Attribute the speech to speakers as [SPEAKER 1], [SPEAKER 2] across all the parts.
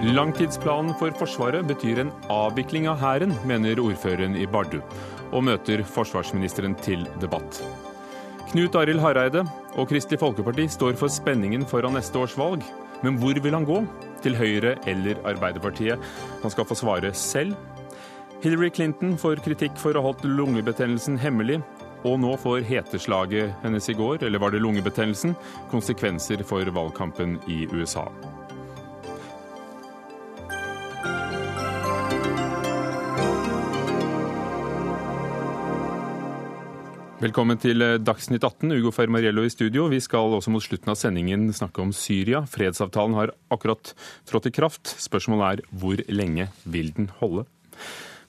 [SPEAKER 1] Langtidsplanen for Forsvaret betyr en avvikling av Hæren, mener ordføreren i Bardu, og møter forsvarsministeren til debatt. Knut Arild Hareide og Kristelig Folkeparti står for spenningen foran neste års valg. Men hvor vil han gå? Til Høyre eller Arbeiderpartiet? Han skal få svare selv. Hillary Clinton får kritikk for å ha holdt lungebetennelsen hemmelig. Og nå får heteslaget hennes i går, eller var det lungebetennelsen, konsekvenser for valgkampen i USA. Velkommen til eh, Dagsnytt 18. Ugo Fermariello i studio. Vi skal også mot slutten av sendingen snakke om Syria. Fredsavtalen har akkurat trådt i kraft. Spørsmålet er hvor lenge vil den holde?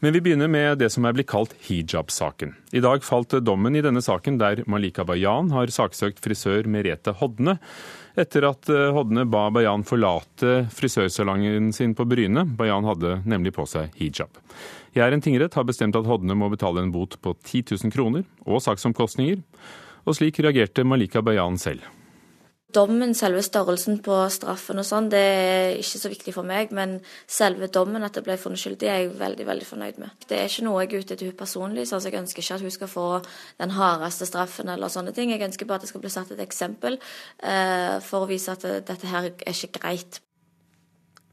[SPEAKER 1] Men vi begynner med det som er blitt kalt hijab-saken. I dag falt dommen i denne saken der Malika Bayan har saksøkt frisør Merete Hodne etter at eh, Hodne ba Bayan forlate frisørsalongen sin på Bryne. Bayan hadde nemlig på seg hijab. Jæren tingrett har bestemt at Hodne må betale en bot på 10 000 kroner og saksomkostninger. Og slik reagerte Malika Bayan selv.
[SPEAKER 2] Dommen, selve størrelsen på straffen og sånn, det er ikke så viktig for meg. Men selve dommen, at det ble funnet skyldig, er jeg veldig veldig fornøyd med. Det er ikke noe jeg er ute etter hun personlig. så Jeg ønsker ikke at hun skal få den hardeste straffen eller sånne ting. Jeg ønsker bare at det skal bli satt et eksempel eh, for å vise at dette her er ikke greit.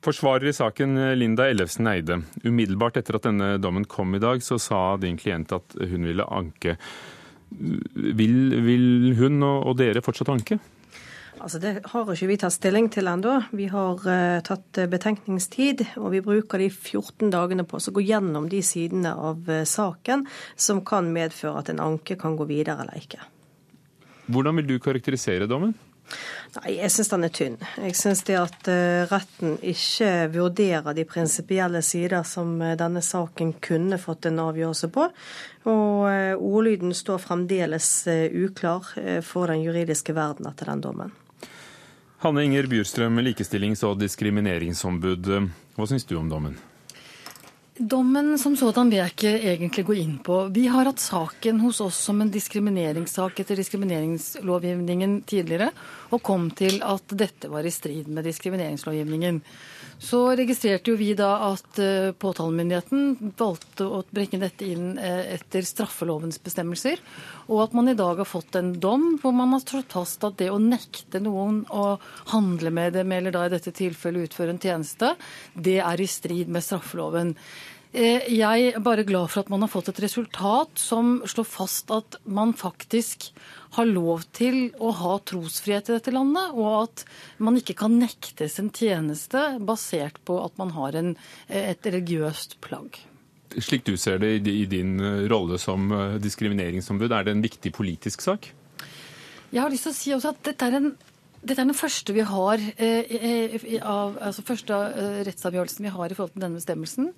[SPEAKER 1] Forsvarer i saken Linda Ellefsen Eide. Umiddelbart etter at denne dommen kom i dag, så sa din klient at hun ville anke. Vil, vil hun og dere fortsatt anke?
[SPEAKER 3] Altså Det har ikke vi tatt stilling til ennå. Vi har uh, tatt betenkningstid, og vi bruker de 14 dagene på å gå gjennom de sidene av uh, saken som kan medføre at en anke kan gå videre eller ikke.
[SPEAKER 1] Hvordan vil du karakterisere dommen?
[SPEAKER 3] Nei, Jeg syns den er tynn. Jeg syns det at retten ikke vurderer de prinsipielle sider som denne saken kunne fått en avgjørelse på. Og ordlyden står fremdeles uklar for den juridiske verden etter den dommen.
[SPEAKER 1] Hanne Inger Bjurstrøm, likestillings- og diskrimineringsombud. Hva syns du om dommen?
[SPEAKER 4] Dommen som sådan vil jeg ikke egentlig gå inn på. Vi har hatt saken hos oss som en diskrimineringssak etter diskrimineringslovgivningen tidligere, og kom til at dette var i strid med diskrimineringslovgivningen. Så registrerte jo vi da at uh, påtalemyndigheten valgte å brekke dette inn uh, etter straffelovens bestemmelser, og at man i dag har fått en dom hvor man har slått fast at det å nekte noen å handle med dem, eller da i dette tilfellet utføre en tjeneste, det er i strid med straffeloven. Eh, jeg er bare glad for at man har fått et resultat som slår fast at man faktisk har lov til å ha trosfrihet i dette landet, og at man ikke kan nektes en tjeneste basert på at man har en, et religiøst plagg.
[SPEAKER 1] Slik du ser det i din eh, rolle som eh, diskrimineringsombud, er det en viktig politisk sak?
[SPEAKER 4] Jeg har lyst til å si også at dette er en dette er den første vi har eh, av, altså første eh, rettsavgjørelsen vi har i forhold til denne bestemmelsen.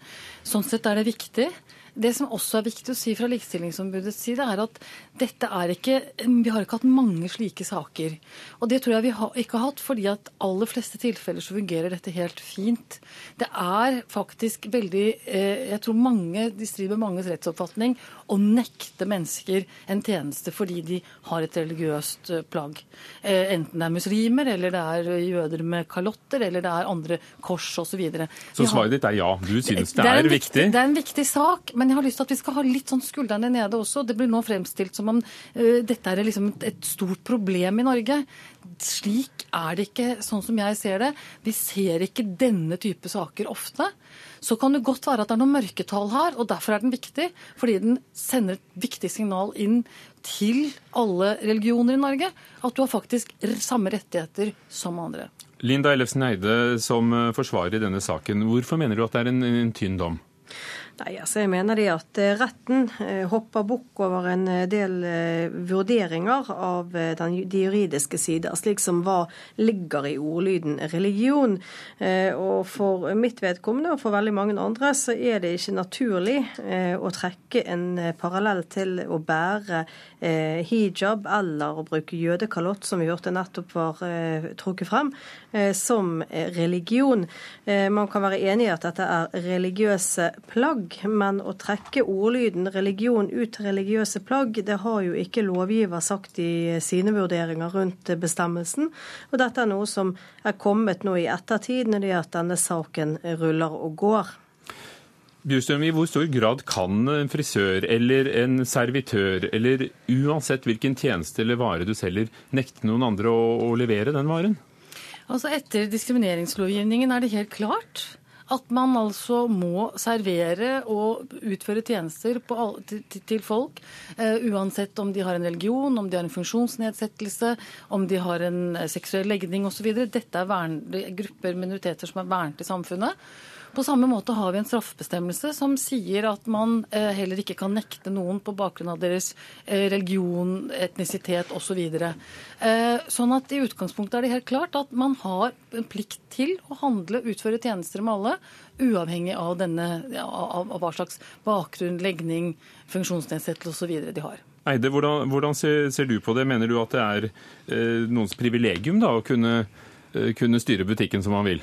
[SPEAKER 4] Sånn sett er det viktig. Det som også er viktig å si fra Likestillingsombudets side, er at dette er ikke Vi har ikke hatt mange slike saker. Og det tror jeg vi har, ikke har hatt, fordi at aller fleste tilfeller så fungerer dette helt fint. Det er faktisk veldig eh, Jeg tror mange de strider med manges rettsoppfatning å nekte mennesker en tjeneste fordi de har et religiøst eh, plagg. Eh, enten det er muslimer, eller det er jøder med kalotter, eller det er andre kors osv. Så, videre.
[SPEAKER 1] så svaret ditt er ja? Du synes det, det er, er viktig?
[SPEAKER 4] viktig? Det er en viktig sak, men jeg har lyst til at vi skal ha litt sånn skuldrene nede også. Det blir nå fremstilt som om uh, dette er liksom et, et stort problem i Norge. Slik er det ikke, sånn som jeg ser det. Vi ser ikke denne type saker ofte så kan det godt være at det er noen mørketall her, og derfor er den viktig. Fordi den sender et viktig signal inn til alle religioner i Norge. At du har faktisk samme rettigheter som andre.
[SPEAKER 1] Linda Ellefsen Eide, som forsvarer i denne saken, hvorfor mener du at det er en, en tynn dom?
[SPEAKER 3] Nei, altså jeg mener det at eh, retten eh, hopper bukk over en eh, del vurderinger av den, de juridiske sider, slik som hva ligger i ordlyden religion. Og for mitt vedkommende, og for veldig mange andre, så er det ikke naturlig å trekke en parallell til å bære hijab eller å bruke jødekalott, som vi hørte nettopp var trukket frem, som religion. Man kan være enig i at dette er religiøse plagg, plagg. Men å trekke ordlyden religion ut til religiøse plagg, det har jo ikke lovgiver sagt i sine vurderinger rundt bestemmelsen. Og dette er noe som er kommet nå i ettertid, når det er at denne saken ruller og går.
[SPEAKER 1] Bjurstrøm, I hvor stor grad kan en frisør eller en servitør, eller uansett hvilken tjeneste eller vare du selger, nekte noen andre å, å levere den varen?
[SPEAKER 4] Altså Etter diskrimineringslovgivningen er det helt klart at man altså må servere og utføre tjenester all, til, til, folk, uh, uansett om de har en religion, om de har en funksjonsnedsettelse, om de har en seksuell legning osv. Dette er vern, grupper, minoriteter som er vernet i samfunnet. På samme måte har vi en straffebestemmelse som sier at man eh, heller ikke kan nekte noen på bakgrunn av deres eh, religion, etnisitet osv. Eh, sånn at i utgangspunktet er det helt klart at man har en plikt til å handle, og utføre tjenester med alle, uavhengig av, denne, av hva slags bakgrunn, legning, funksjonsnedsettelse osv. de har.
[SPEAKER 1] Eide, hvordan, hvordan ser, ser, du på det? Mener du at det er eh, noens privilegium da, å kunne, eh, kunne styre butikken som man vil?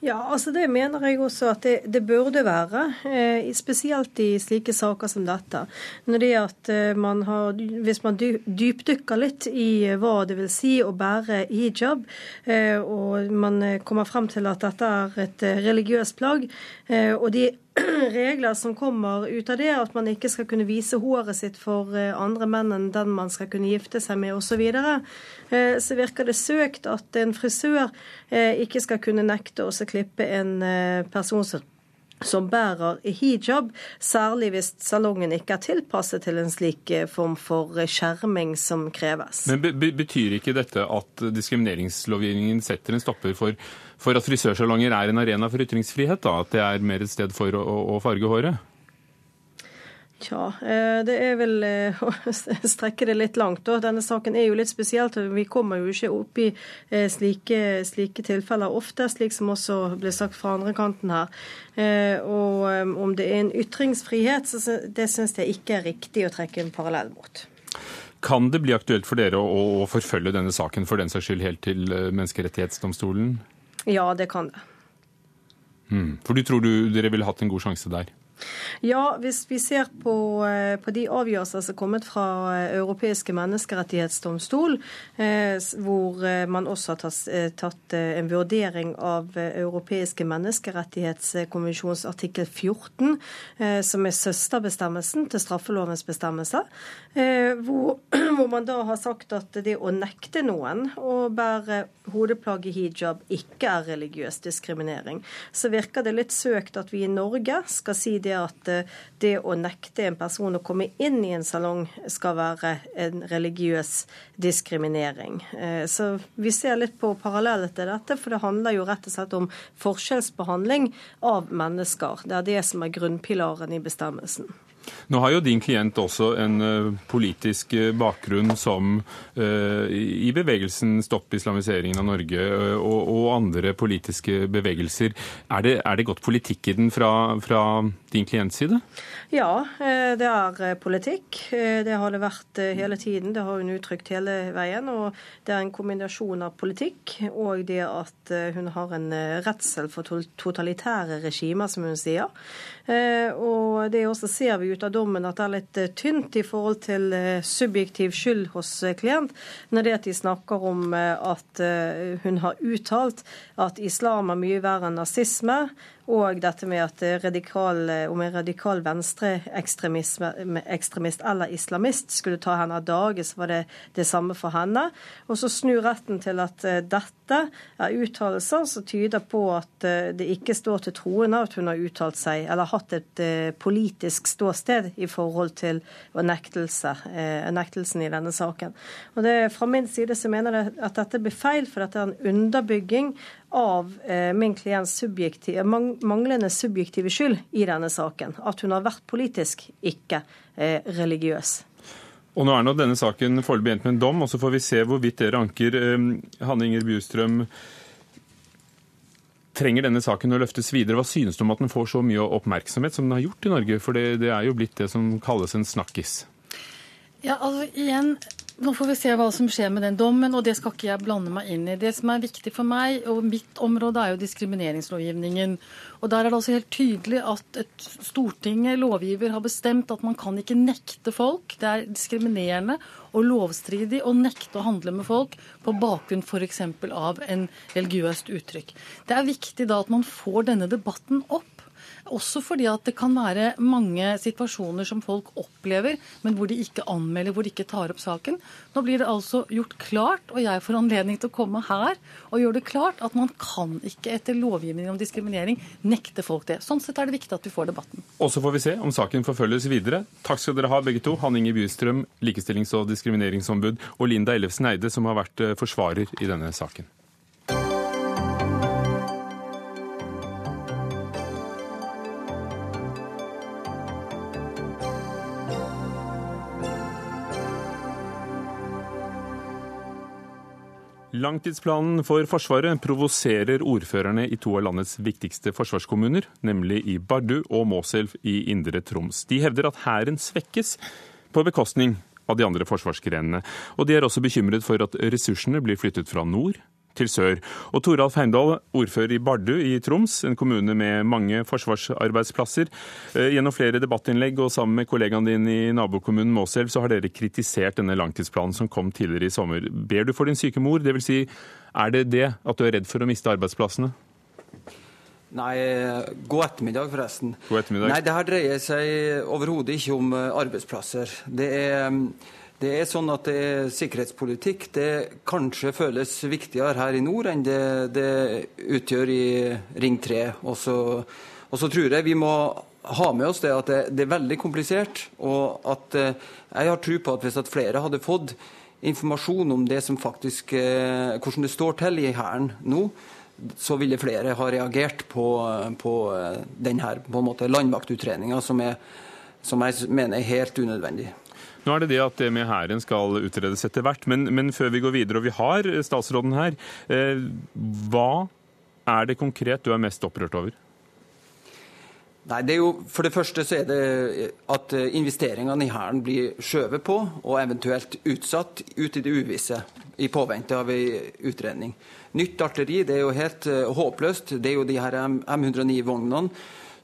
[SPEAKER 3] Ja, altså det mener jeg også at det, det burde være. Eh, spesielt i slike saker som dette. Når det at eh, man har, Hvis man dypdykker litt i hva det vil si å bære hijab, eh, og man kommer frem til at dette er et religiøst plagg, eh, og de regler som kommer ut av det, at man ikke skal kunne vise håret sitt for eh, andre menn enn den man skal kunne gifte seg med osv., så, videre, eh, så virker det søkt at en frisør eh, ikke skal kunne nekte å klippe en person som bærer hijab, særlig hvis salongen ikke er tilpasset til en slik form for skjerming som kreves.
[SPEAKER 1] Men Betyr ikke dette at diskrimineringslovgivningen setter en stopper for for at frisørsalonger er en arena for ytringsfrihet? da, At det er mer et sted for å, å farge håret?
[SPEAKER 3] Tja, eh, det er vel eh, å strekke det litt langt. Da. Denne saken er jo litt spesiell. Vi kommer jo ikke opp i eh, slike, slike tilfeller ofte, slik som også ble sagt fra andre kanten her. Og om det er en ytringsfrihet, så det syns jeg ikke er riktig å trekke en parallell mot.
[SPEAKER 1] Kan det bli aktuelt for dere å forfølge denne saken for den saks skyld helt til Menneskerettighetsdomstolen?
[SPEAKER 3] Ja, det kan det.
[SPEAKER 1] Hmm. For du tror du, dere ville hatt en god sjanse der?
[SPEAKER 3] Ja, hvis vi ser på, eh, på de avgjørelser som er kommet fra eh, Europeiske menneskerettighetsdomstol, eh, hvor man også har tatt, en vurdering av Europeiske menneskerettighetskonvensjons artikkel 14, som er søsterbestemmelsen til straffelovens bestemmelser, hvor, hvor man da har sagt at det å nekte noen å bære hodeplagg i hijab ikke er religiøs diskriminering, så virker det litt søkt at vi i Norge skal si det det at eh, det å nekte en person å komme inn i en salong skal være en religiøs diskriminering. Eh, så vi ser litt på parallellet til dette, for det handler jo rett og slett om forskjellsbehandling av mennesker. Det er det som er grunnpilaren i bestemmelsen.
[SPEAKER 1] Nå har jo din klient også en uh, politisk uh, bakgrunn som uh, i bevegelsen Stopp islamiseringen av Norge og, andre politiske bevegelser. Er det, er det godt politikk i den fra, fra din klients side?
[SPEAKER 3] Ja, det er politikk. Det har det vært hele tiden. Det har hun uttrykt hele veien. Og det er en kombinasjon av politikk og det at hun har en redsel for totalitære regimer, som hun sier. Og det også ser vi ut av dommen at det er litt eh, tynt i forhold til eh, subjektiv skyld hos eh, klient, når det at de snakker om at hun har uttalt at islam er mye verre enn nazisme, og dette med at radikal, om en radikal venstreekstremist eller islamist skulle ta henne av dage, så var det det samme for henne. Og så snur retten til at eh, dette er uttalelser som tyder på at eh, det ikke står til troende at hun har uttalt seg eller hatt et eh, politisk ståsted i forhold til nektelse, nektelsen i denne saken. Og det, Fra min side så mener jeg at dette blir feil, for dette er en underbygging av eh, min klients subjektiv, manglende subjektive skyld i denne saken. At hun har vært politisk, ikke eh, religiøs.
[SPEAKER 1] Og Nå er nå denne saken foreløpig endt med en dom, og så får vi se hvorvidt dere anker. Eh, Hanne Inger Bjustrøm, trenger denne saken å løftes videre? Hva synes du om at den får så mye oppmerksomhet som den har gjort i Norge? For det, det er jo blitt det som kalles en snakkis.
[SPEAKER 4] Ja, altså igjen, Nå får vi se hva som skjer med den dommen, og det skal ikke jeg blande meg inn i. Det som er viktig for meg, og mitt område, er jo diskrimineringslovgivningen. Og Der er det altså helt tydelig at et Stortinget, lovgiver, har bestemt at man kan ikke nekte folk. Det er diskriminerende og lovstridig å nekte å handle med folk på bakgrunn f.eks. av en religiøst uttrykk. Det er viktig da at man får denne debatten opp. Også fordi at det kan være mange situasjoner som folk opplever, men hvor de ikke anmelder, hvor de ikke tar opp saken. Nå blir det altså gjort klart, og jeg får anledning til å komme her og gjøre det klart at man kan ikke etter lovgivningen om diskriminering nekte folk det. Sånn sett er det viktig at vi får debatten.
[SPEAKER 1] Og så får vi se om saken forfølges videre. Takk skal dere ha begge to. Hanne Inge Bystrøm, likestillings- og diskrimineringsombud, og Linda Ellefsen Eide, som har vært eh, forsvarer i denne saken. Langtidsplanen for Forsvaret provoserer ordførerne i to av landets viktigste forsvarskommuner, nemlig i Bardu og Måselv i Indre Troms. De hevder at Hæren svekkes på bekostning av de andre forsvarsgrenene. Og de er også bekymret for at ressursene blir flyttet fra nord til sør. Og Toralf Heimdal, ordfører i Bardu i Troms, en kommune med mange forsvarsarbeidsplasser. Eh, gjennom flere debattinnlegg og sammen med kollegaen din i nabokommunen Måselv, så har dere kritisert denne langtidsplanen som kom tidligere i sommer. Ber du for din syke mor? Det vil si, er det det at du er redd for å miste arbeidsplassene?
[SPEAKER 5] Nei, god ettermiddag, forresten.
[SPEAKER 1] God ettermiddag.
[SPEAKER 5] Nei, Det her dreier seg overhodet ikke om eh, arbeidsplasser. Det er det er sånn at det er sikkerhetspolitikk det kanskje føles viktigere her i nord enn det det utgjør i Ring 3. Og så, tror jeg vi må ha med oss det at det, det er veldig komplisert. Og at eh, jeg har tro på at hvis at flere hadde fått informasjon om det som faktisk, eh, hvordan det står til i Hæren nå, så ville flere ha reagert på, på eh, denne på landmaktutredninga, som, som jeg mener er helt unødvendig.
[SPEAKER 1] Nå er det det at det med Hæren skal utredes etter hvert, men, men, før vi går videre, og vi har statsråden her, eh, hva er det konkret du er mest opprørt over?
[SPEAKER 5] Nei, det er jo, For det første så er det at investeringene i Hæren blir skjøvet på og eventuelt utsatt ut i det uvisse i påvente av en utredning. Nytt artilleri det er jo helt uh, håpløst. Det er jo de her M109-vognene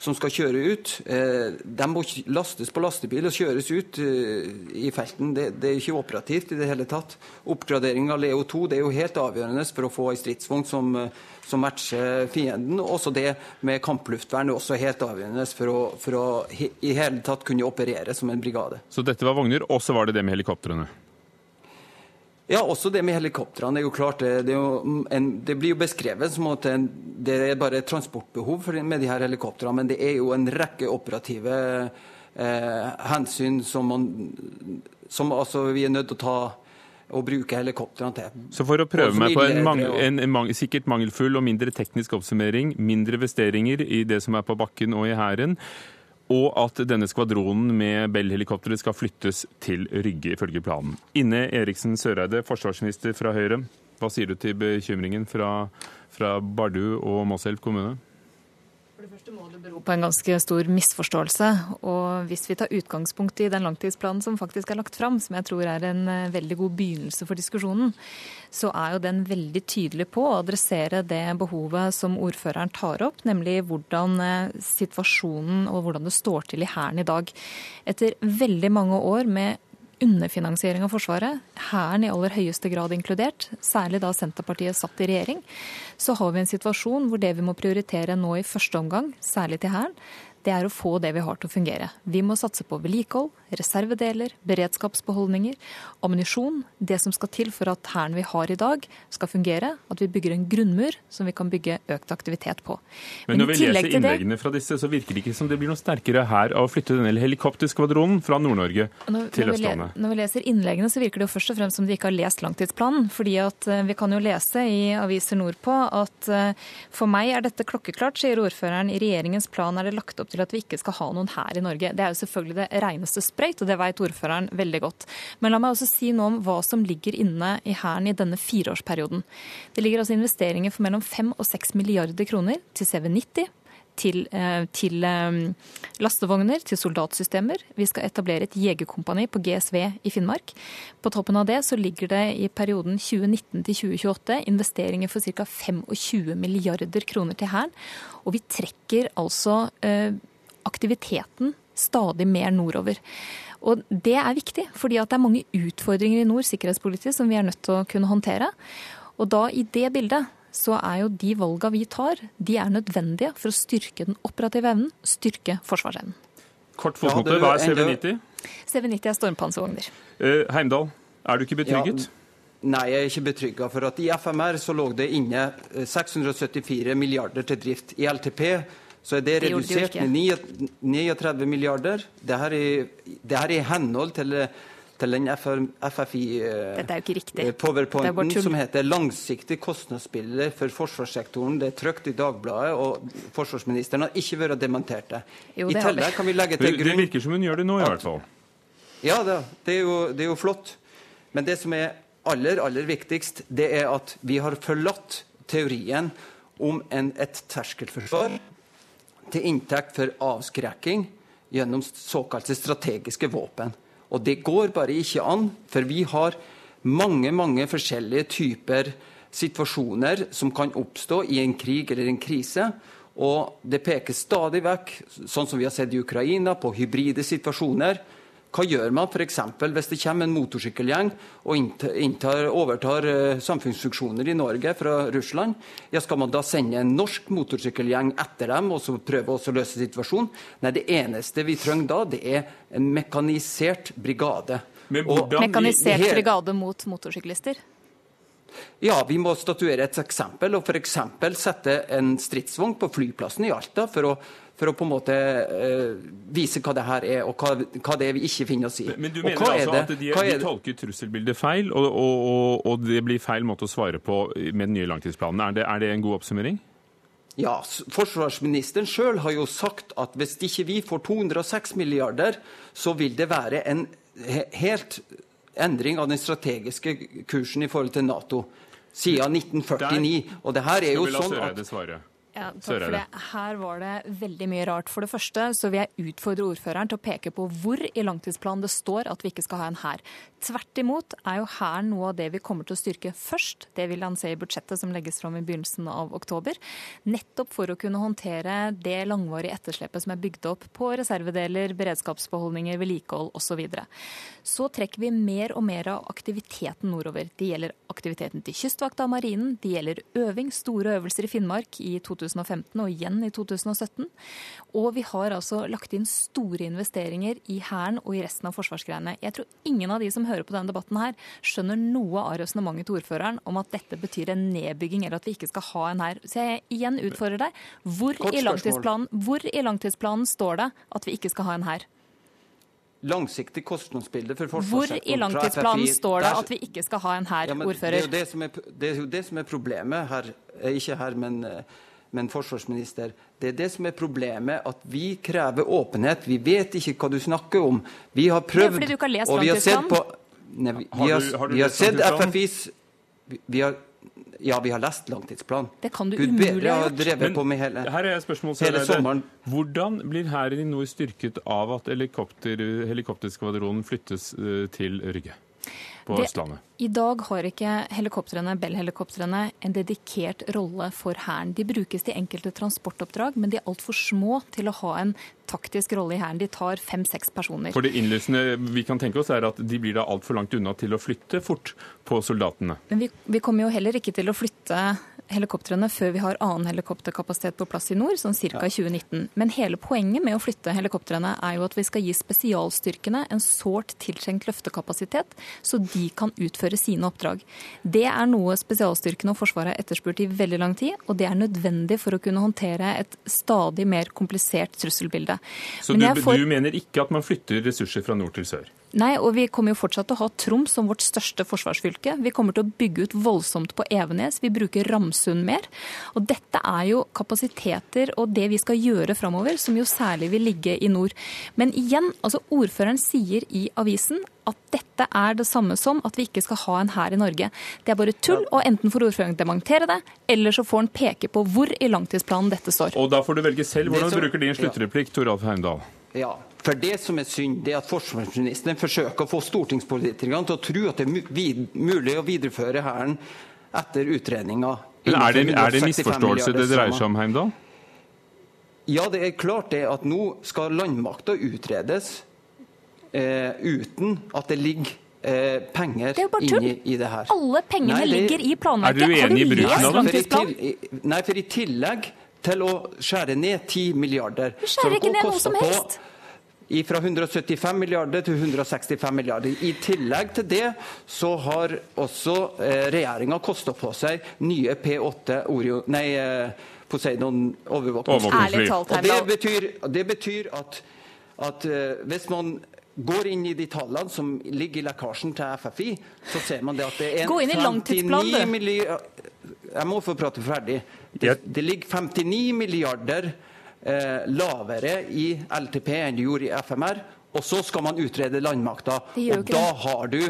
[SPEAKER 5] som skal kjøre ut, eh, de må lastes på lastebil og kjøres ut eh, i felten. Det, det, er ikke operativt i det hele tatt. Oppgradering av Leo 2 det er jo helt avgjørende for å få ei stridsvogn som, eh, som, matcher fienden. Også det med kampluftvern er også helt avgjørende for å, for å i hele tatt kunne operere som en brigade.
[SPEAKER 1] Så dette var vogner, og så var det det med helikoptrene?
[SPEAKER 5] Ja, også det med helikoptrene. er jo klart, det, det, en, det blir jo beskrevet som at det er bare transportbehov med de her helikoptrene, men det er jo en rekke operative eh, hensyn som, man, som altså, vi er nødt til å ta og bruke helikoptrene til.
[SPEAKER 1] Så for å prøve meg på en, mangel, en, en, sikkert mangelfull og mindre teknisk oppsummering, mindre investeringer i det som er på bakken og i Hæren, og at denne skvadronen med Bell-helikoptre skal flyttes til Rygge, ifølge planen. Inne Eriksen Søreide, forsvarsminister fra Høyre. Hva sier du til bekymringen fra, fra Bardu og Mosselv kommune?
[SPEAKER 6] For det første må det bero på en ganske stor misforståelse. Og hvis vi tar utgangspunkt i den langtidsplanen som faktisk er lagt fram, som jeg tror er en eh, veldig god begynnelse for diskusjonen, så er jo den veldig tydelig på å adressere det behovet som ordføreren tar opp, nemlig hvordan eh, situasjonen og hvordan det står til i Hæren i dag. Etter veldig mange år med underfinansiering av Forsvaret, Hæren i aller høyeste grad inkludert, særlig da Senterpartiet satt i regjering, så har vi en situasjon hvor det vi må prioritere nå i første omgang, særlig til Hæren, det er å få det vi har til å fungere. Vi må satse på vedlikehold, reservedeler, beredskapsbeholdninger, ammunisjon. Det som skal til for at hæren vi har i dag skal fungere. At vi bygger en grunnmur som vi kan bygge økt aktivitet på.
[SPEAKER 1] Men, når vi leser innleggene fra disse, så virker det ikke som det blir noe sterkere her av å flytte denne helikopterskvadronen fra Nord-Norge til Østlandet.
[SPEAKER 6] Når vi leser innleggene, så virker det jo først og fremst som de ikke har lest langtidsplanen. fordi at eh, vi kan jo lese i aviser nordpå at eh, for meg er dette klokkeklart, sier ordføreren. I regjeringens plan er det lagt opp til at vi ikke skal ha noen her i Norge. Det er jo selvfølgelig det reneste sprøyt, og det vet ordføreren veldig godt. Men la meg også si noe om hva som ligger inne i Hæren i denne fireårsperioden. Det ligger altså investeringer for mellom 5 og 6 milliarder kroner til CV90, til, eh, til lastevogner, til soldatsystemer. Vi skal etablere et jegerkompani på GSV i Finnmark. På toppen av det så ligger det i perioden 2019 til 2028 investeringer for ca. 25 milliarder kroner til Hæren. Og vi trekker altså aktiviteten stadig mer nordover. Og det er viktig, fordi det er mange utfordringer i nord sikkerhetspolitisk som vi er nødt til å kunne håndtere. Og da i det bildet så er jo de valga vi tar, de er nødvendige for å styrke den operative evnen, styrke forsvarsevnen.
[SPEAKER 1] Kort fotnote, hva er CV90?
[SPEAKER 6] CV90 er stormpanservogner.
[SPEAKER 1] Uh, Heimdal, er du ikke betrygget? Ja.
[SPEAKER 5] Nei, jeg er ikke betrygga. For at i FMR så lå det inne 674 milliarder til drift. I LTP så er det, det redusert med 39 milliarder. Er, det er i henhold til til den FFI-powerpointen eh, som heter 'Langsiktig kostnadsbilde for forsvarssektoren'. Det er trykt i Dagbladet, og forsvarsministeren har ikke vært dementert det.
[SPEAKER 6] Jo, det I tillegg
[SPEAKER 5] kan vi legge til grunn
[SPEAKER 1] Det virker som hun gjør det nå, i hvert fall.
[SPEAKER 5] Ja, det, det, er jo, det er jo flott. Men det som er aller, aller viktigst, det er at vi har forlatt teorien om en, et terskelforsvar til inntekt for avskrekking gjennom såkalte strategiske våpen. Og det går bare ikke an, for vi har mange, mange forskjellige typer situasjoner som kan oppstå i en krig eller en krise. Og det peker stadig vekk, sånn som vi har sett i Ukraina, på hybride situasjoner hva gjør man f.eks. hvis det kommer en motorsykkelgjeng og inntar, overtar uh, samfunnsfunksjoner i Norge fra Russland? Ja, Skal man da sende en norsk motorsykkelgjeng etter dem og så prøve å løse situasjonen? Nei, det eneste vi trenger da, det er en mekanisert brigade.
[SPEAKER 6] Mekanisert brigade mot motorsyklister?
[SPEAKER 5] Ja, vi må statuere et eksempel, og f.eks. sette en stridsvogn på flyplassen i Alta for å for å på en måte uh, vise hva det her er, og hva, hva, det er vi ikke finner oss i.
[SPEAKER 1] Men, men du mener altså at de, de, tolker trusselbildet feil, og, og, og, og, det blir feil måte å svare på med den nye langtidsplanen. Er det, er det en god oppsummering?
[SPEAKER 5] Ja, Forsvarsministeren sjøl har jo sagt at hvis ikke vi får 206 milliarder, så vil det være en helt endring av den strategiske kursen i forhold til Nato siden 1949. Og det her er jo sånn at
[SPEAKER 6] ja, takk for det. Her var det veldig mye rart. For det første så vil jeg utfordre ordføreren til å peke på hvor i langtidsplanen det står at vi ikke skal ha en hær. Tvert imot er jo Hæren noe av det vi kommer til å styrke først. Det vil han se i budsjettet som legges fram i begynnelsen av oktober. Nettopp for å kunne håndtere det langvarige etterslepet som er bygd opp på reservedeler, beredskapsbeholdninger, vedlikehold osv. Så, videre. så trekker vi mer og mer av aktiviteten nordover. Det gjelder aktiviteten til Kystvakta og Marinen, det gjelder øving, store øvelser i Finnmark i 2020 2015 og igjen i 2017. Og vi har altså lagt inn store investeringer i Hæren og i resten av forsvarsgreiene. Jeg tror ingen av de som hører på denne debatten her, skjønner noe av resonnementet til ordføreren om at dette betyr en nedbygging eller at vi ikke skal ha en hær. Så jeg igjen utfordrer deg. Hvor i, hvor i langtidsplanen står det at vi ikke skal ha en hær?
[SPEAKER 5] langsiktig kostnadsbilde for forsvarssektoren
[SPEAKER 6] Hvor i langtidsplanen står det at vi ikke skal ha en hær, ja, ordfører?
[SPEAKER 5] Det er, er, det er, jo det som er problemet her. Ikke her, men men forsvarsminister, det er det som er problemet, at vi krever åpenhet. Vi vet ikke hva du snakker om. Vi har prøvd,
[SPEAKER 6] det er fordi du ikke har lest og vi har sett på
[SPEAKER 5] nei, vi, har, har du, vi har sett FFIs vi, har ja, vi har lest langtidsplanen.
[SPEAKER 6] Det kan du Gud umulig ha
[SPEAKER 5] drevet på med hele,
[SPEAKER 1] her er spørsmål, hele sommeren. Hvordan blir hæren i nord styrket av at helikopter, helikopterskvadronen flyttes uh, til Rygge på det, Østlandet?
[SPEAKER 6] I dag har ikke helikoptrene, Bell-helikoptrene en dedikert rolle for Hæren. De brukes til enkelte transportoppdrag, men de er altfor små til å ha en taktisk rolle i Hæren. De tar fem-seks personer.
[SPEAKER 1] For Det innlysende vi kan tenke oss er at de blir da altfor langt unna til å flytte fort på soldatene.
[SPEAKER 6] Men vi, vi kommer jo heller ikke til å flytte helikoptrene før vi har annen helikopterkapasitet på plass i nord, sånn ca. Ja. 2019. Men hele poenget med å flytte helikoptrene er jo at vi skal gi spesialstyrkene en sårt tiltrengt løftekapasitet, så de kan utføre sine oppdrag. Det er noe spesialstyrkene og Forsvaret har etterspurt i veldig lang tid, og det er nødvendig for å kunne håndtere et stadig mer komplisert trusselbilde.
[SPEAKER 1] Så du, får... du mener ikke at man flytter ressurser fra nord til sør?
[SPEAKER 6] Nei, og vi kommer jo fortsatt til å ha Troms som vårt største forsvarsfylke. Vi kommer til å bygge ut voldsomt på Evenes. Vi bruker Ramsund mer. Og dette er jo kapasiteter og det vi skal gjøre framover, som jo særlig vil ligge i nord. Men igjen, altså ordføreren sier i avisen at dette er det samme som at vi ikke skal ha en hær i Norge. Det er bare tull, og enten får ordføreren dementere det, eller så får han peke på hvor i langtidsplanen dette står.
[SPEAKER 1] Og da får du velge selv hvordan du bruker din sluttreplikk, Toralf Heimdal.
[SPEAKER 5] Ja, for Det som er synd, det er at forsvarsministeren forsøker å få stortingspolitikerne til å tro at det er mulig å videreføre Hæren etter utredninga.
[SPEAKER 1] Er det, er det misforståelse det dreier seg om, Heimdal?
[SPEAKER 5] Ja, det er klart det at nå skal landmakta utredes eh, uten at det ligger eh, penger inni i det her.
[SPEAKER 6] Alle pengene Nei, det... ligger i planverket.
[SPEAKER 1] Er du enig i bruken av
[SPEAKER 5] det? Nei, for i tillegg til å skjære ned 10 milliarder
[SPEAKER 6] Du skjærer ikke ned noe som helst. På,
[SPEAKER 5] fra 175 milliarder til 165 milliarder. I tillegg til det så har også eh, regjeringa kosta på seg nye P8 Orion, nei, eh, Poseidon overvåkningsfly. Og det betyr, det betyr at, at eh, hvis man går inn i de tallene som ligger i lekkasjen til FFI, så ser man det at det er
[SPEAKER 6] Gå inn i langtidsplanen, du.
[SPEAKER 5] Jeg må få prate ferdig. Det, det ligger 59 milliarder eh, lavere i LTP enn du gjorde i FMR. Og så skal man utrede landmakta. Og da har du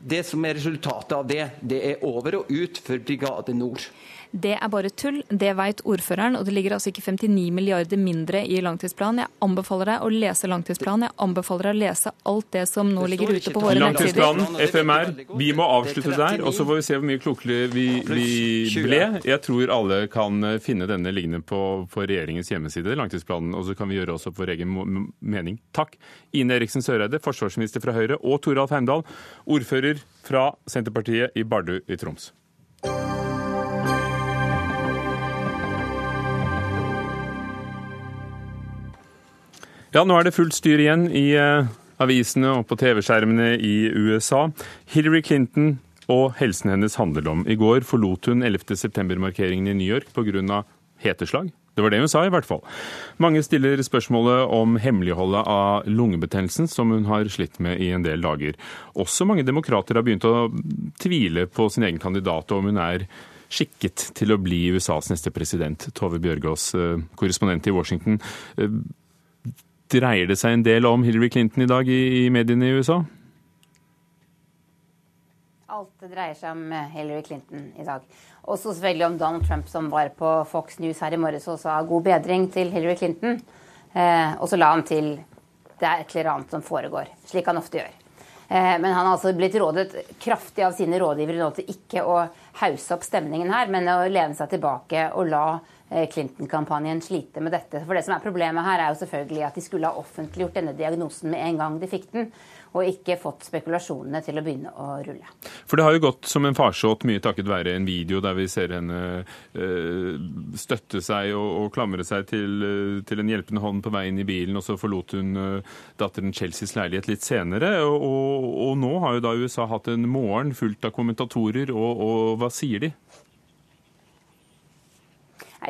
[SPEAKER 5] Det som er resultatet av det, det er over og ut for Brigade Nord.
[SPEAKER 6] Det er bare tull, det vet ordføreren. Og det ligger altså ikke 59 milliarder mindre i langtidsplanen. Jeg anbefaler deg å lese langtidsplanen. Jeg anbefaler deg å lese alt det som nå ligger ute på våre nettsider.
[SPEAKER 1] Langtidsplanen, FMR, vi må avslutte der. Og så får vi se hvor mye klokere vi, vi ble. Jeg tror alle kan finne denne liggende på, på regjeringens hjemmeside, langtidsplanen. Og så kan vi gjøre oss opp vår egen mening. Takk. Ine Eriksen Søreide, forsvarsminister fra Høyre, og Toralf Heimdal, ordfører fra Senterpartiet i Bardu i Troms. Ja, nå er det fullt styr igjen i uh, avisene og på TV-skjermene i USA. Hillary Clinton og helsen hennes handler om. I går forlot hun 11. september-markeringen i New York pga. heteslag. Det var det hun sa, i hvert fall. Mange stiller spørsmålet om hemmeligholdet av lungebetennelsen, som hun har slitt med i en del dager. Også mange demokrater har begynt å tvile på sin egen kandidat, og om hun er skikket til å bli USAs neste president. Tove Bjørgaas, eh, korrespondent i Washington. Dreier det seg en del om Hillary Clinton i dag i, i mediene i USA?
[SPEAKER 7] Alt dreier seg om eh, Hillary Clinton i dag. Også selvfølgelig om Donald Trump, som var på Fox News her i morges og sa god bedring til Hillary Clinton. Eh, og så la han til det er et eller annet som foregår, slik han ofte gjør. Eh, men han har altså blitt rådet kraftig av sine rådgivere nå til ikke å hause opp stemningen her, men å lene seg tilbake og la Clinton-kampanjen slite med dette. For det som er Problemet her er jo selvfølgelig at de skulle ha offentliggjort denne diagnosen med en gang de fikk den, og ikke fått spekulasjonene til å begynne å rulle.
[SPEAKER 1] For det har jo gått som en farsott, mye takket være en video der vi ser henne eh, støtte seg og, og klamre seg til, eh, til, en hjelpende hånd på vei inn i bilen, og så forlot hun eh, datteren Chelseas leilighet litt senere. Og, og, og, nå har jo da USA hatt en morgen fullt av kommentatorer, og hva sier de?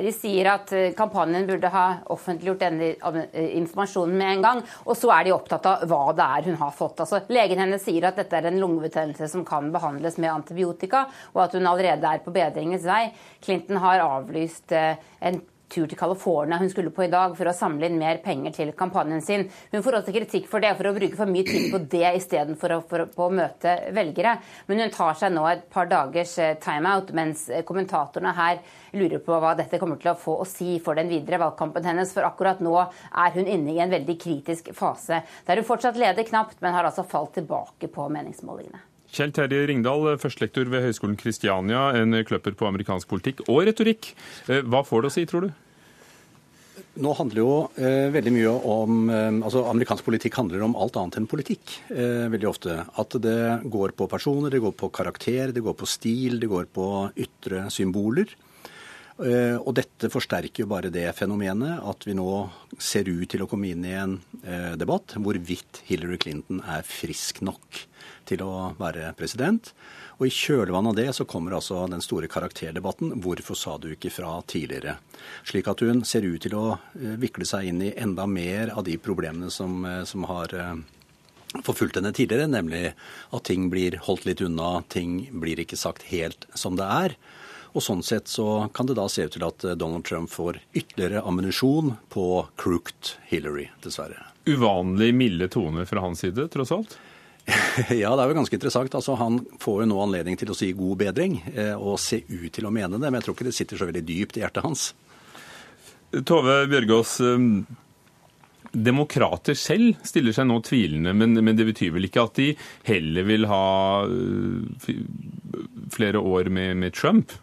[SPEAKER 7] De sier at eh, kampanjen burde ha offentliggjort denne eh, informasjonen med en gang. Og så er de opptatt av hva det er hun har fått. Altså, legen hennes sier at dette er en lungebetennelse som kan behandles med antibiotika, og at hun allerede er på bedringens vei. Clinton har avlyst eh, en tur til California hun skulle på i dag for å samle inn mer penger til kampanjen sin. Hun får også kritikk for det, for å bruke for mye tid på det istedenfor å, for, å møte velgere. Men hun tar seg nå et par dagers eh, timeout, mens eh, kommentatorene her lurer på hva dette kommer til å få å si for den videre valgkampen hennes. For akkurat nå er hun inne i en veldig kritisk fase, der hun fortsatt leder knapt, men har altså falt tilbake på meningsmålingene.
[SPEAKER 1] Kjell Terje Ringdal, førstelektor ved Høgskolen Kristiania, en kløpper på amerikansk politikk og retorikk. Eh, hva får det å si, tror du?
[SPEAKER 8] Nå handler jo eh, veldig mye om eh, altså Amerikansk politikk handler om alt annet enn politikk. Eh, veldig ofte. At det går på personer, det går på karakter, det går på stil, det går på ytre symboler. Eh, og dette forsterker jo bare det fenomenet at vi nå ser ut til å komme inn i en eh, debatt hvorvidt Hillary Clinton er frisk nok til å være president. Og i kjølvannet av det så kommer altså den store karakterdebatten. Hvorfor sa du ikke fra tidligere? Slik at hun ser ut til å eh, vikle seg inn i enda mer av de problemene som, eh, som har eh, forfulgt henne tidligere, nemlig at ting blir holdt litt unna, ting blir ikke sagt helt som det er. Og Sånn sett så kan det da se ut til at Donald Trump får ytterligere ammunisjon på crooked Hillary, dessverre.
[SPEAKER 1] Uvanlig milde toner fra hans side, tross alt?
[SPEAKER 8] Ja, det er jo ganske interessant. Altså, han får jo nå anledning til å si god bedring, eh, og se ut til å mene det. Men jeg tror ikke det sitter så veldig dypt i hjertet hans.
[SPEAKER 1] Tove Bjørgaas, eh, demokrater selv stiller seg nå tvilende, men, men, det betyr vel ikke at de heller vil ha eh, flere år med, med Trump?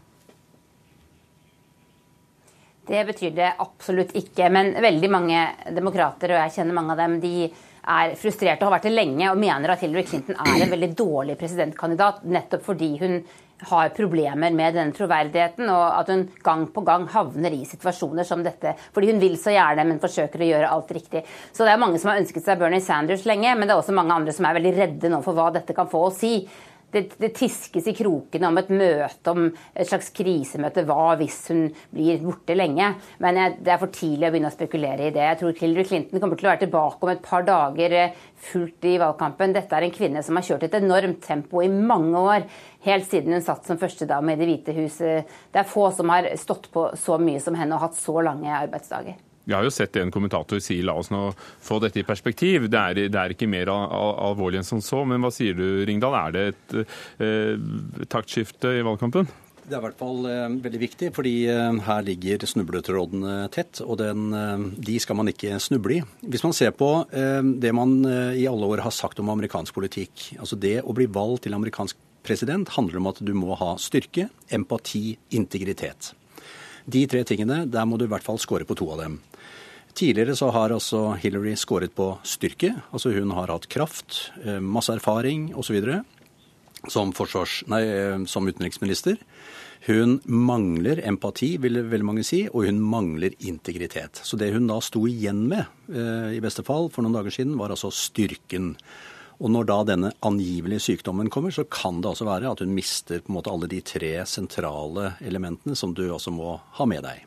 [SPEAKER 7] Det betyr det absolutt ikke. Men veldig mange demokrater, og jeg kjenner mange av dem, de er frustrert og har vært det lenge og mener at Hillary Clinton er en veldig dårlig presidentkandidat nettopp fordi hun har problemer med denne troverdigheten, og at hun gang på gang havner i situasjoner som dette. Fordi hun vil så gjerne, men forsøker å gjøre alt riktig. Så det er mange som har ønsket seg Bernie Sanders lenge, men det er også mange andre som er veldig redde nå for hva dette kan få å si det, det, tiskes i krokene om et møte, om et slags krisemøte. Hva hvis hun blir borte lenge? Men jeg, det er for tidlig å begynne å spekulere i det. Jeg tror Hillary Clinton kommer til å være tilbake om et par dager eh, fullt i valgkampen. Dette er en kvinne som har kjørt et enormt tempo i mange år. Helt siden hun satt som førstedame i Det hvite huset. Det er få som har stått på så mye som henne og hatt så lange arbeidsdager.
[SPEAKER 1] Vi har jo sett en kommentator si la oss nå få dette i perspektiv. Det er, det er ikke mer al alvorlig enn som så. Men hva sier du, Ringdal? Er det et eh, taktskifte i valgkampen?
[SPEAKER 8] Det er i hvert fall eh, veldig viktig, fordi eh, her ligger snubletrådene tett. Og den, eh, de skal man ikke snuble i. Hvis man ser på eh, det man eh, i alle år har sagt om amerikansk politikk, altså det å bli valgt til amerikansk president handler om at du må ha styrke, empati, integritet. De tre tingene, der må du i hvert fall score på to av dem. Tidligere så har altså Hillary skåret på styrke. Altså hun har hatt kraft, eh, masse erfaring osv. Som, eh, som utenriksminister. Hun mangler empati, vil veldig mange si, og hun mangler integritet. Så det hun da sto igjen med, eh, i beste fall for noen dager siden, var altså styrken. Og når da denne angivelige sykdommen kommer, så kan det altså være at hun mister på en måte alle de tre sentrale elementene som du også må ha med deg.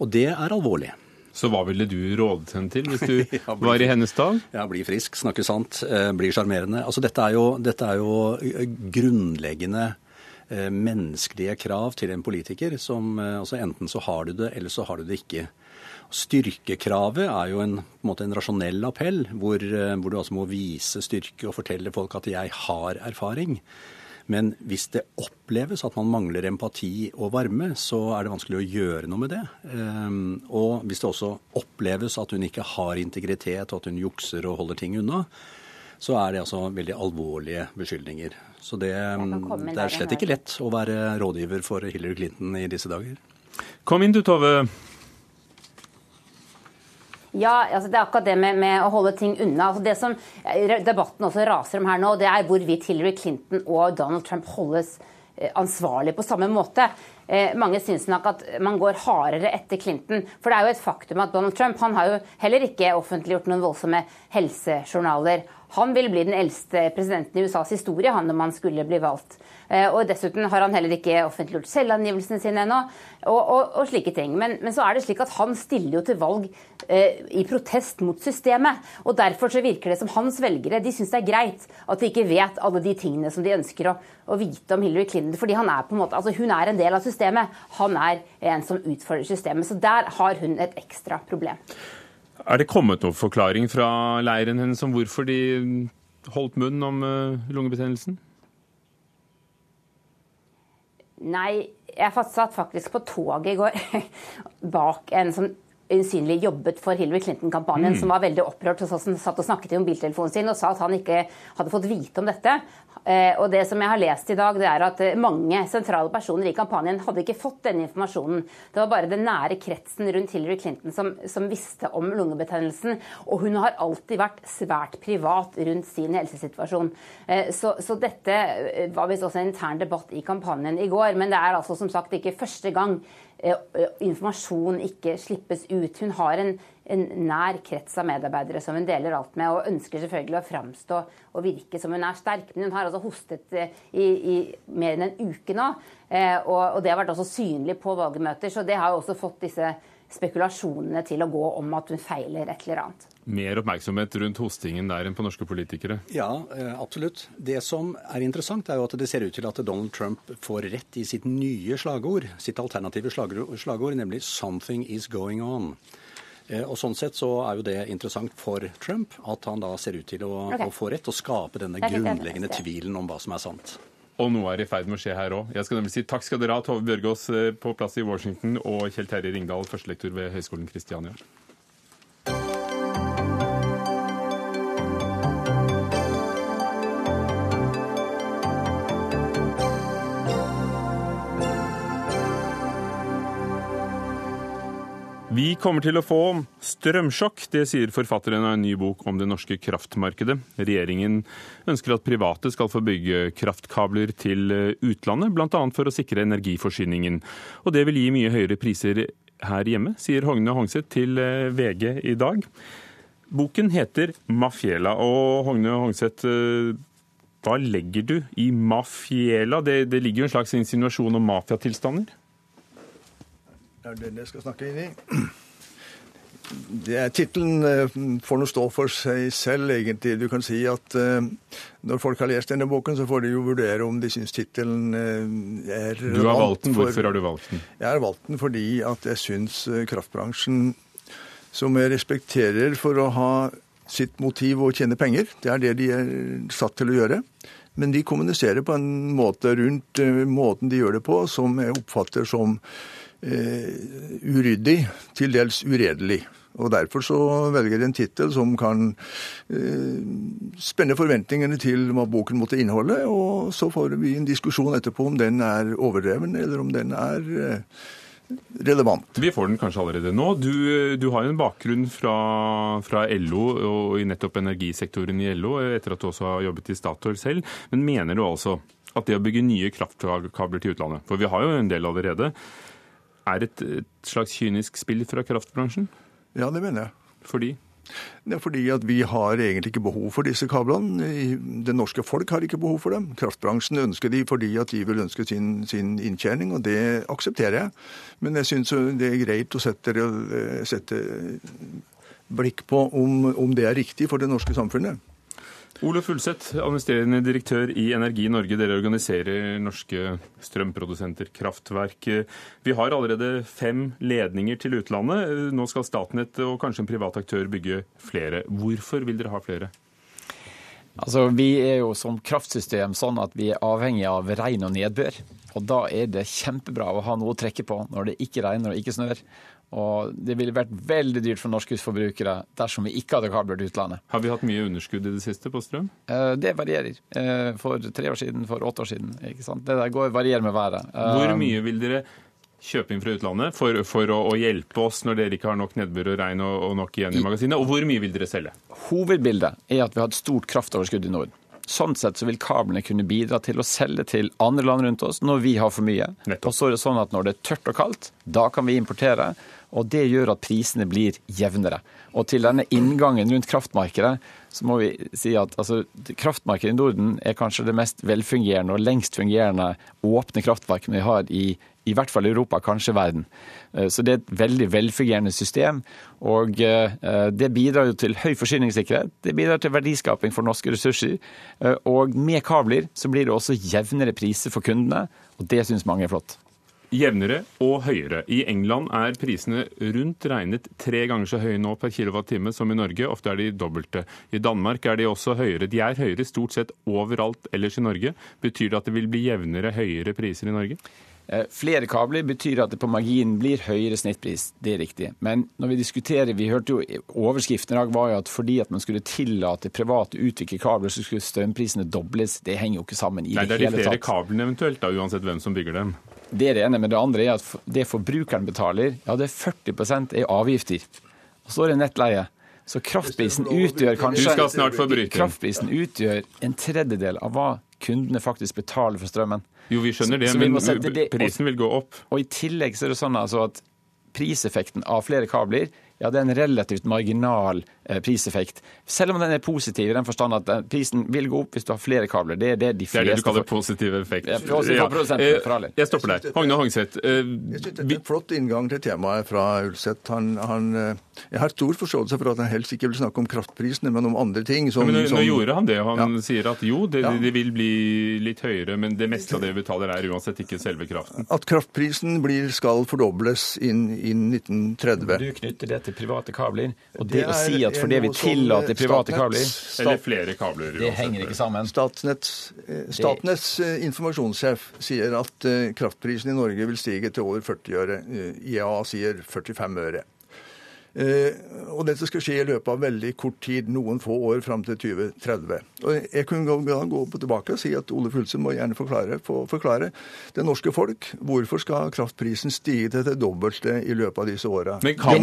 [SPEAKER 8] Og det er alvorlig.
[SPEAKER 1] Så hva ville du rådet henne til hvis du ja, bli, var i hennes dag?
[SPEAKER 8] Ja, Bli frisk, snakke sant, eh, bli sjarmerende. Altså, dette, er jo, dette er jo eh, grunnleggende eh, menneskelige krav til en politiker. som altså Enten så har du det, eller så har du det ikke. Styrkekravet er jo en, en, en rasjonell appell, hvor, hvor, du altså må vise styrke og fortelle folk at 'jeg har erfaring'. Men hvis det oppleves at man mangler empati og varme, så er det vanskelig å gjøre noe med det. Ehm, og hvis det også oppleves at hun ikke har integritet, og at hun jukser og holder ting unna, så er det altså veldig alvorlige beskyldninger. Så det, det er slett ikke lett å være rådgiver for Hillary Clinton i disse dager.
[SPEAKER 1] Kom inn du, Tove.
[SPEAKER 7] Ja, altså det er akkurat det med, med, å holde ting unna. Altså det som debatten også raser om her nå, det er hvorvidt Hillary Clinton og Donald Trump holdes eh, ansvarlig på samme måte. Eh, mange syns nok at man går hardere etter Clinton. For det er jo et faktum at Donald Trump han har jo heller ikke offentliggjort noen voldsomme helsejournaler. Han vil bli den eldste presidenten i USAs historie han om han skulle bli valgt. Eh, og Dessuten har han heller ikke offentliggjort selvangivelsene sine ennå. Og, og, og, slike ting. Men, men, så er det slik at han stiller jo til valg eh, i protest mot systemet. og Derfor så virker det som hans velgere de syns det er greit at de ikke vet alle de tingene som de ønsker å, å vite om Hillary Clinton. fordi han er på en måte, altså Hun er en del av systemet. Han er en som utfordrer systemet. Så der har hun et ekstra problem.
[SPEAKER 1] Er det kommet noen forklaring fra leiren hennes om hvorfor de holdt munn om uh, lungebetennelsen?
[SPEAKER 7] Nei, jeg satt faktisk på toget i går bak en som usynlig jobbet for Hillary Clinton-kampanjen, mm. som var veldig opprørt og satt og snakket i mobiltelefonen sin og sa at han ikke hadde fått vite om dette. Eh, og det som jeg har lest i dag, det er at eh, mange sentrale personer i kampanjen hadde ikke fått denne informasjonen. Det var bare den nære kretsen rundt Hillary Clinton som, som visste om lungebetennelsen. Og hun har alltid vært svært privat rundt sin helsesituasjon. Eh, så, så dette var visst også en intern debatt i kampanjen i går. Men det er altså som sagt ikke første gang informasjon ikke slippes ut. Hun har en en nær krets av medarbeidere som hun deler alt med, og ønsker selvfølgelig å framstå og virke som hun er sterk. Men hun har altså hostet eh, i, i mer enn en uke nå, eh, og, og, det har vært også synlig på valgmøter. Så det har jo også fått disse spekulasjonene til å gå om at hun feiler et eller annet.
[SPEAKER 1] Mer oppmerksomhet rundt hostingen der enn på norske politikere?
[SPEAKER 8] Ja, eh, absolutt. Det som er interessant, er jo at det ser ut til at Donald Trump får rett i sitt nye slagord, sitt alternative slagord, nemlig 'something is going on'. Eh, og Sånn sett så er jo det interessant for Trump, at han da ser ut til å, okay. å få rett og skape denne grunnleggende tvilen om hva som er sant.
[SPEAKER 1] Og noe er i ferd med å skje her òg. Jeg skal nemlig si takk skal dere ha, Tove Bjørgaas eh, på plass i Washington og Kjell Terje Ringdal, førstelektor ved Høgskolen Kristiania. Vi kommer til å få strømsjokk, det sier forfatteren av en ny bok om det norske kraftmarkedet. Regjeringen ønsker at private skal få bygge kraftkabler til utlandet, bl.a. for å sikre energiforsyningen. Og det vil gi mye høyere priser her hjemme, sier Hogne Hongseth til eh, VG i dag. Boken heter 'Mafiela', og Hogne Hongseth, eh, hva legger du i mafiela? Det, det ligger jo en slags insinuasjon om mafiatilstander?
[SPEAKER 9] Det er den jeg skal snakke inn i. Tittelen eh, får nå stå for seg selv, egentlig. Du kan si at uh, når folk har lest denne boken, så får de jo vurdere om de syns tittelen uh, er
[SPEAKER 1] relevant. Du har valgt den. Hvorfor har du valgt den?
[SPEAKER 9] Jeg har valgt den fordi at jeg syns kraftbransjen, som jeg respekterer for å ha sitt motiv å tjene penger, det er det de er satt til å gjøre. Men de kommuniserer på en måte rundt måten de gjør det på, som jeg oppfatter som Eh, uryddig, til dels uredelig. Og Derfor så velger jeg en tittel som kan eh, spenne forventningene til hva boken måtte inneholde. Og så får vi en diskusjon etterpå om den er overdreven, eller om den er eh, relevant.
[SPEAKER 1] Vi får den kanskje allerede nå. Du, du har jo en bakgrunn fra, fra, LO og i nettopp energisektoren i LO, etter at du også har jobbet i Statoil selv. Men mener du altså at det å bygge nye kraftkabler til utlandet, for vi har jo en del allerede, er et, et slags kynisk spill fra kraftbransjen?
[SPEAKER 9] Ja, det mener jeg.
[SPEAKER 1] Fordi?
[SPEAKER 9] Det er fordi at vi har egentlig ikke behov for disse kablene. Det norske folk har ikke behov for dem. Kraftbransjen ønsker de fordi at de vil ønske sin, sin inntjening, og det aksepterer jeg. Men jeg syns det er greit å sette, sette blikk på om, om det er riktig for det norske samfunnet.
[SPEAKER 1] Ole Fulseth, administrerende direktør i Energi Norge. Dere organiserer norske strømprodusenter, kraftverk. Vi har allerede fem ledninger til utlandet. Nå skal Statnett og kanskje en privat aktør bygge flere. Hvorfor vil dere ha flere?
[SPEAKER 10] Altså, Vi er jo som kraftsystem sånn at vi er avhengig av regn og nedbør. Og Da er det kjempebra å ha noe å trekke på når det ikke regner og ikke snør. Og det ville vært veldig dyrt for norske forbrukere dersom vi ikke hadde kabler til utlandet.
[SPEAKER 1] Har vi hatt mye underskudd i det siste på strøm?
[SPEAKER 10] Eh, det varierer. Eh, for tre år siden, for åtte år siden. ikke sant? Det der går, varierer med været.
[SPEAKER 1] Hvor eh, mye vil dere kjøpe inn fra utlandet for, for å, å, hjelpe oss når dere ikke har nok nedbør og regn og, og nok igjen i magasinet? Og hvor mye vil dere selge?
[SPEAKER 10] Hovedbildet er at vi har et stort kraftoverskudd i Norden. Sånn sett så vil kablene kunne bidra til å selge til andre land rundt oss når vi har for mye. Nettopp. Og så er det sånn at når det er tørt og kaldt, da kan vi importere. Og det gjør at prisene blir jevnere. Og til denne inngangen rundt kraftmarkedet, så må vi si at altså, kraftmarkedet i Norden er kanskje det mest velfungerende og lengst fungerende åpne kraftmarkedet vi har i, i hvert fall Europa, kanskje verden. Eh, så det er et veldig velfungerende system. Og eh, det bidrar jo til høy forsyningssikkerhet. Det bidrar til verdiskaping for norske ressurser. Eh, og med kabler så blir det også jevnere priser for kundene, og det syns mange er flott
[SPEAKER 1] jevnere og høyere. I England er prisene rundt regnet tre ganger så høye nå per kilowattime som i Norge. Ofte er de dobbelte. I Danmark er de også høyere. De er høyere stort sett overalt ellers i Norge. Betyr det at det vil bli jevnere, høyere priser i Norge?
[SPEAKER 10] Eh, flere kabler betyr at det på marginen blir høyere snittpris, det er riktig. Men når vi diskuterer, vi hørte jo overskriften i dag var jo at fordi at man skulle tillate private utvikle kabler, så skulle strømprisene dobles. Det henger jo ikke sammen i
[SPEAKER 1] Nei,
[SPEAKER 10] det
[SPEAKER 1] hele tatt.
[SPEAKER 10] Nei, Det
[SPEAKER 1] er de flere kablene eventuelt, da, uansett hvem som bygger dem.
[SPEAKER 10] Det er det ene. Men det andre er at det forbrukeren betaler, ja det er 40% er avgifter. Og så er det nettleie. Så kraftprisen utgjør kanskje Kraftprisen utgjør en tredjedel av hva kundene faktisk betaler for strømmen.
[SPEAKER 1] Jo, vi skjønner det, så, så men prisen vil gå opp.
[SPEAKER 10] Og I tillegg så er det sånn altså at priseffekten av flere kabler ja, det er en relativt marginal priseffekt. Selv om den er positiv i den forstand at eh, prisen vil gå opp hvis du har flere kabler. Det er det de
[SPEAKER 1] fleste Det er det du kaller positiv effekt. Ja,
[SPEAKER 10] ja.
[SPEAKER 1] Jeg stopper der. Hogne Hongseth.
[SPEAKER 9] Jeg synes det er en flott inngang til temaet fra Ulseth. Han, han, jeg har stor forståelse for at han helst ikke vil snakke om kraftprisene, men om andre ting.
[SPEAKER 1] Som, men nå, nå, gjorde han det. Han sier at jo, det, det, vil bli litt høyere, men det meste av det vi betaler er uansett ikke selve kraften.
[SPEAKER 9] At kraftprisen blir, skal fordobles innen, i 1930.
[SPEAKER 10] Du knytter det til private kabler. Og det, det å si at fordi vi tillater private kabler
[SPEAKER 1] Eller flere kabler.
[SPEAKER 10] Det henger ikke sammen.
[SPEAKER 9] Statnetts, eh, Statnetts eh, informasjonssjef sier at eh, kraftprisen i Norge vil stige til over 40 øre. IA sier 45 øre. Eh, og dette skal skje i løpet av veldig kort tid, noen få år fram til 2030. Og Jeg kunne gå tilbake og si at Ole Fulsen må gjerne forklare, forklare det norske folk hvorfor skal kraftprisen stige til det dobbelte i løpet av disse åra.
[SPEAKER 10] Det, det,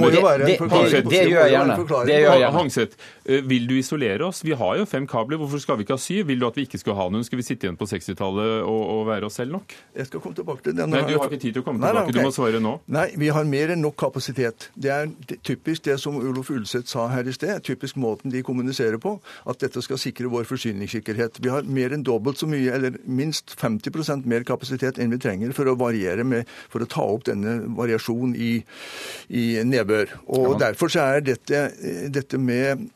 [SPEAKER 10] det, det, gjør jeg gjerne. Det gjør jeg gjerne.
[SPEAKER 1] Hangseth, eh, vil du isolere oss? Vi har jo fem kabler, hvorfor skal vi ikke ha syv? Vil du at vi ikke skal ha noen? Skal vi sitte igjen på 60-tallet og, og, være oss selv nok?
[SPEAKER 9] Jeg skal komme tilbake til det.
[SPEAKER 1] Nei, du har ikke tid til å komme tilbake, nei, okay. du må svare nå.
[SPEAKER 9] Nei, vi har mer enn nok kapasitet. Det er typisk det som Olof Ulseth sa her i sted, typisk måten de kommuniserer på, at dette skal sikre vår forsyningssikkerhet. Vi har mer enn dobbelt så mye, eller minst 50% mer kapasitet enn vi trenger for å variere med, for å ta opp denne variasjonen i, i nedbør. Og ja. Derfor så er dette, dette med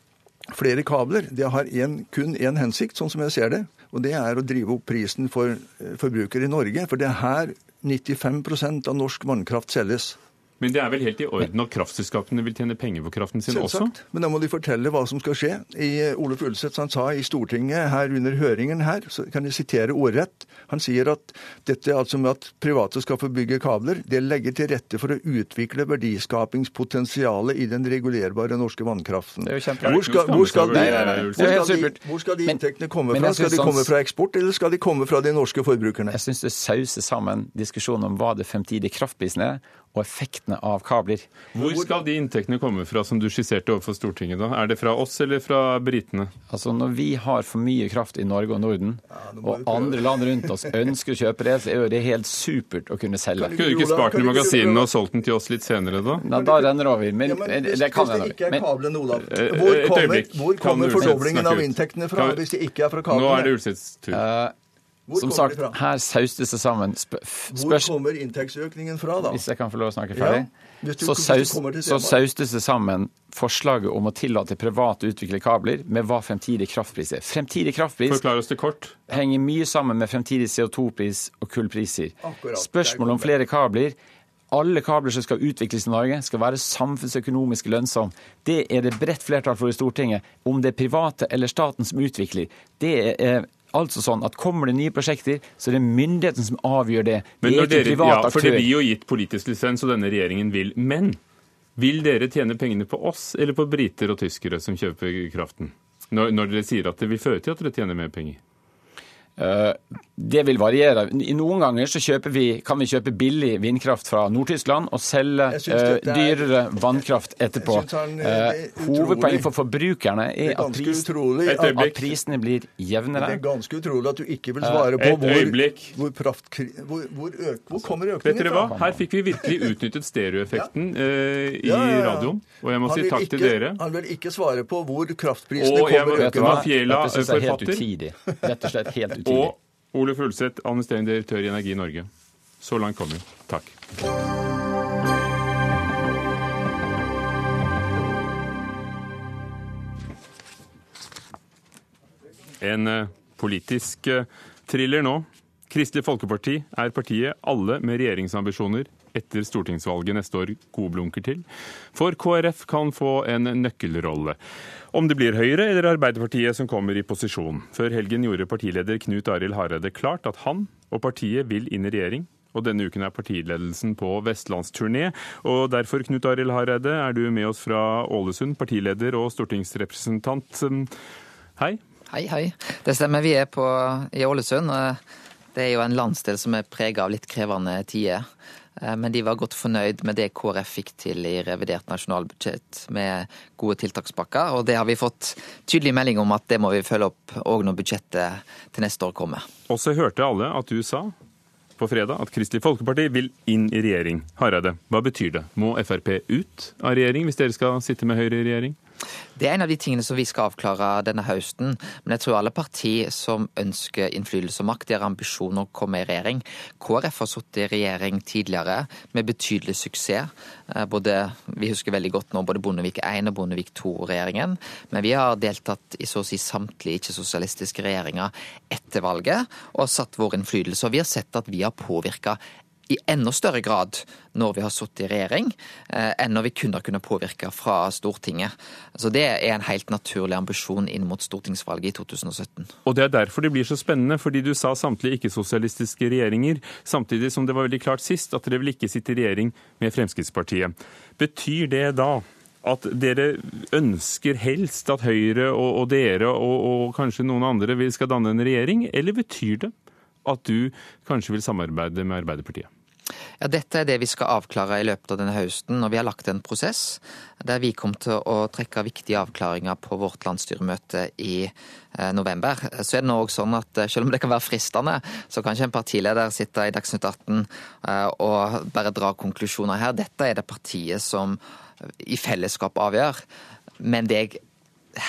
[SPEAKER 9] flere kabler det har en, kun én hensikt, sånn som jeg ser det. Og det er å drive opp prisen for forbrukere i Norge. For det er her 95% av norsk vannkraft selges.
[SPEAKER 1] Men det er vel helt i orden at kraftselskapene vil tjene penger på kraften sin Selvsagt. også?
[SPEAKER 9] Men da må de fortelle hva som skal skje. I eh, Oluf Ulseth han sa i Stortinget her under høringen her, så kan jeg sitere ordrett, han sier at dette altså med at private skal få bygge kabler, det legger til rette for å utvikle verdiskapingspotensialet i den regulerbare norske vannkraften.
[SPEAKER 10] Det er jo kjempe...
[SPEAKER 9] Hvor skal, hvor skal, de, hvor skal, de, hvor skal de inntektene komme fra? Skal de komme fra eksport, eller skal de komme fra de norske forbrukerne?
[SPEAKER 10] Jeg syns det sauser sammen diskusjonen om hva det fremtidige kraftprisen er, og effektene av kabler.
[SPEAKER 1] Hvor skal de inntektene komme fra, som du skisserte overfor Stortinget? da? Er det fra oss eller fra britene?
[SPEAKER 10] Altså, Når vi har for mye kraft i Norge og Norden, og andre land rundt oss ønsker å kjøpe det, så er det helt supert å kunne selge.
[SPEAKER 1] Kunne du ikke spart den i magasinene og solgt den til oss litt senere, da?
[SPEAKER 10] Nei, da renner det over. Men, ja, men hvis, det kan
[SPEAKER 9] hvis det ikke er kablene, Olav, eh, hvor kommer, hvor kommer fordoblingen av inntektene fra hvis det ikke er fra kablene?
[SPEAKER 1] Nå er det Ulseths tur. Uh,
[SPEAKER 10] som sagt, her saustes det sammen.
[SPEAKER 9] Hvor kommer inntektsøkningen fra, da?
[SPEAKER 10] Hvis jeg kan få lov å snakke ferdig. Ja, så, saus, så saustes det sammen forslaget om å tillate private utvikle kabler med hva fremtidig kraftpris er. Fremtidig kraftpris
[SPEAKER 1] Forklar oss det kort.
[SPEAKER 10] henger mye sammen med fremtidig CO2-pris og kullpriser. Spørsmålet om flere kabler alle kabler som skal utvikles i Norge, skal være samfunnsøkonomisk lønnsomme. Det er det bredt flertall for i Stortinget. Om det er private eller staten som utvikler, det er altså sånn at Kommer det nye prosjekter, så er det myndigheten som avgjør det.
[SPEAKER 1] Men det ikke dere, ja, For det blir jo gitt politisk lisens, og denne regjeringen vil. Men vil dere tjene pengene på oss eller på briter og tyskere som kjøper kraften? Når, når dere sier at det vil føre til at dere tjener mer penger?
[SPEAKER 10] Eh, det vil variere. I Noen ganger så vi, kan vi kjøpe billig vindkraft fra Nord-Tyskland og selge er, dyrere vannkraft etterpå. Uh, Hovedpoenget for forbrukerne er, er at, pris, at, prisene blir jevnere.
[SPEAKER 9] Det er ganske utrolig at du ikke vil svare på hvor, hvor, praft, hvor, hvor, øk, hvor kommer økningen
[SPEAKER 1] fra. Her fikk vi virkelig utnyttet stereoeffekten i ja, ja, ja. radioen. Og jeg må si takk
[SPEAKER 9] ikke,
[SPEAKER 1] til dere.
[SPEAKER 9] Han vil ikke svare på hvor kraftprisene kommer
[SPEAKER 1] økende. Fjela, Dette synes jeg er helt
[SPEAKER 10] utidig. Rett og slett helt utidig.
[SPEAKER 1] Og Ole Fulseth, administrerende direktør i Energi Norge. Så langt kom vi. Takk. En eh, politisk eh, thriller nå. Kristelig Folkeparti er partiet alle med regjeringsambisjoner etter stortingsvalget neste år godblunker til. For KrF kan få en nøkkelrolle. Om det blir Høyre eller Arbeiderpartiet som kommer i posisjon. Før helgen gjorde partileder Knut Arild Hareide klart at han og partiet vil inn i regjering. Og denne uken er partiledelsen på vestlandsturné. Og derfor, Knut Arild Hareide, er du med oss fra Ålesund, partileder og stortingsrepresentant. Hei.
[SPEAKER 11] Hei, hei. Det stemmer. Vi er på, i Ålesund. Det er jo en landsdel som er prega av litt krevende tider. Eh, men de var godt fornøyd med det KrF fikk til i revidert nasjonalbudsjett med gode tiltakspakker. Og det har vi fått tydelig melding om at det må vi følge opp òg når budsjettet til neste år kommer.
[SPEAKER 1] Og så hørte alle at du sa på fredag at Kristelig Folkeparti vil inn i regjering. Hareide, hva betyr det? Må Frp ut av regjering hvis dere skal sitte med Høyre i regjering?
[SPEAKER 11] Det er en av de tingene som vi skal avklare denne høsten. Men jeg tror alle partier som ønsker innflytelse og makt, de har ambisjoner å komme i regjering. KrF har sittet i regjering tidligere med betydelig suksess. Eh, både, vi husker veldig godt nå både Bondevik 1 og Bondevik 2-regjeringen. Men vi har deltatt i så å si samtlige ikke-sosialistiske regjeringer etter valget og satt vår innflytelse. Og vi har sett at vi har påvirka i enda større grad når vi har sittet i regjering, eh, enn når vi kun har kunnet påvirke fra Stortinget. Så Det er en helt naturlig ambisjon inn mot stortingsvalget i 2017.
[SPEAKER 1] Og Det er derfor det blir så spennende, fordi du sa samtlige ikke-sosialistiske regjeringer, samtidig som det var veldig klart sist at dere vil ikke sitte i regjering med Fremskrittspartiet. Betyr det da at dere ønsker helst at Høyre og, og dere og, og kanskje noen andre skal danne en regjering, eller betyr det at du kanskje vil samarbeide med Arbeiderpartiet?
[SPEAKER 11] Ja, Dette er det vi skal avklare i løpet av denne høsten. og Vi har lagt en prosess der vi kommer til å trekke viktige avklaringer på vårt landsstyremøte i eh, november. Så er det nå også sånn at eh, Selv om det kan være fristende, så kan ikke en partileder sitte i Dagsnytt 18 eh, og bare dra konklusjoner her. Dette er det partiet som i fellesskap avgjør. Men det jeg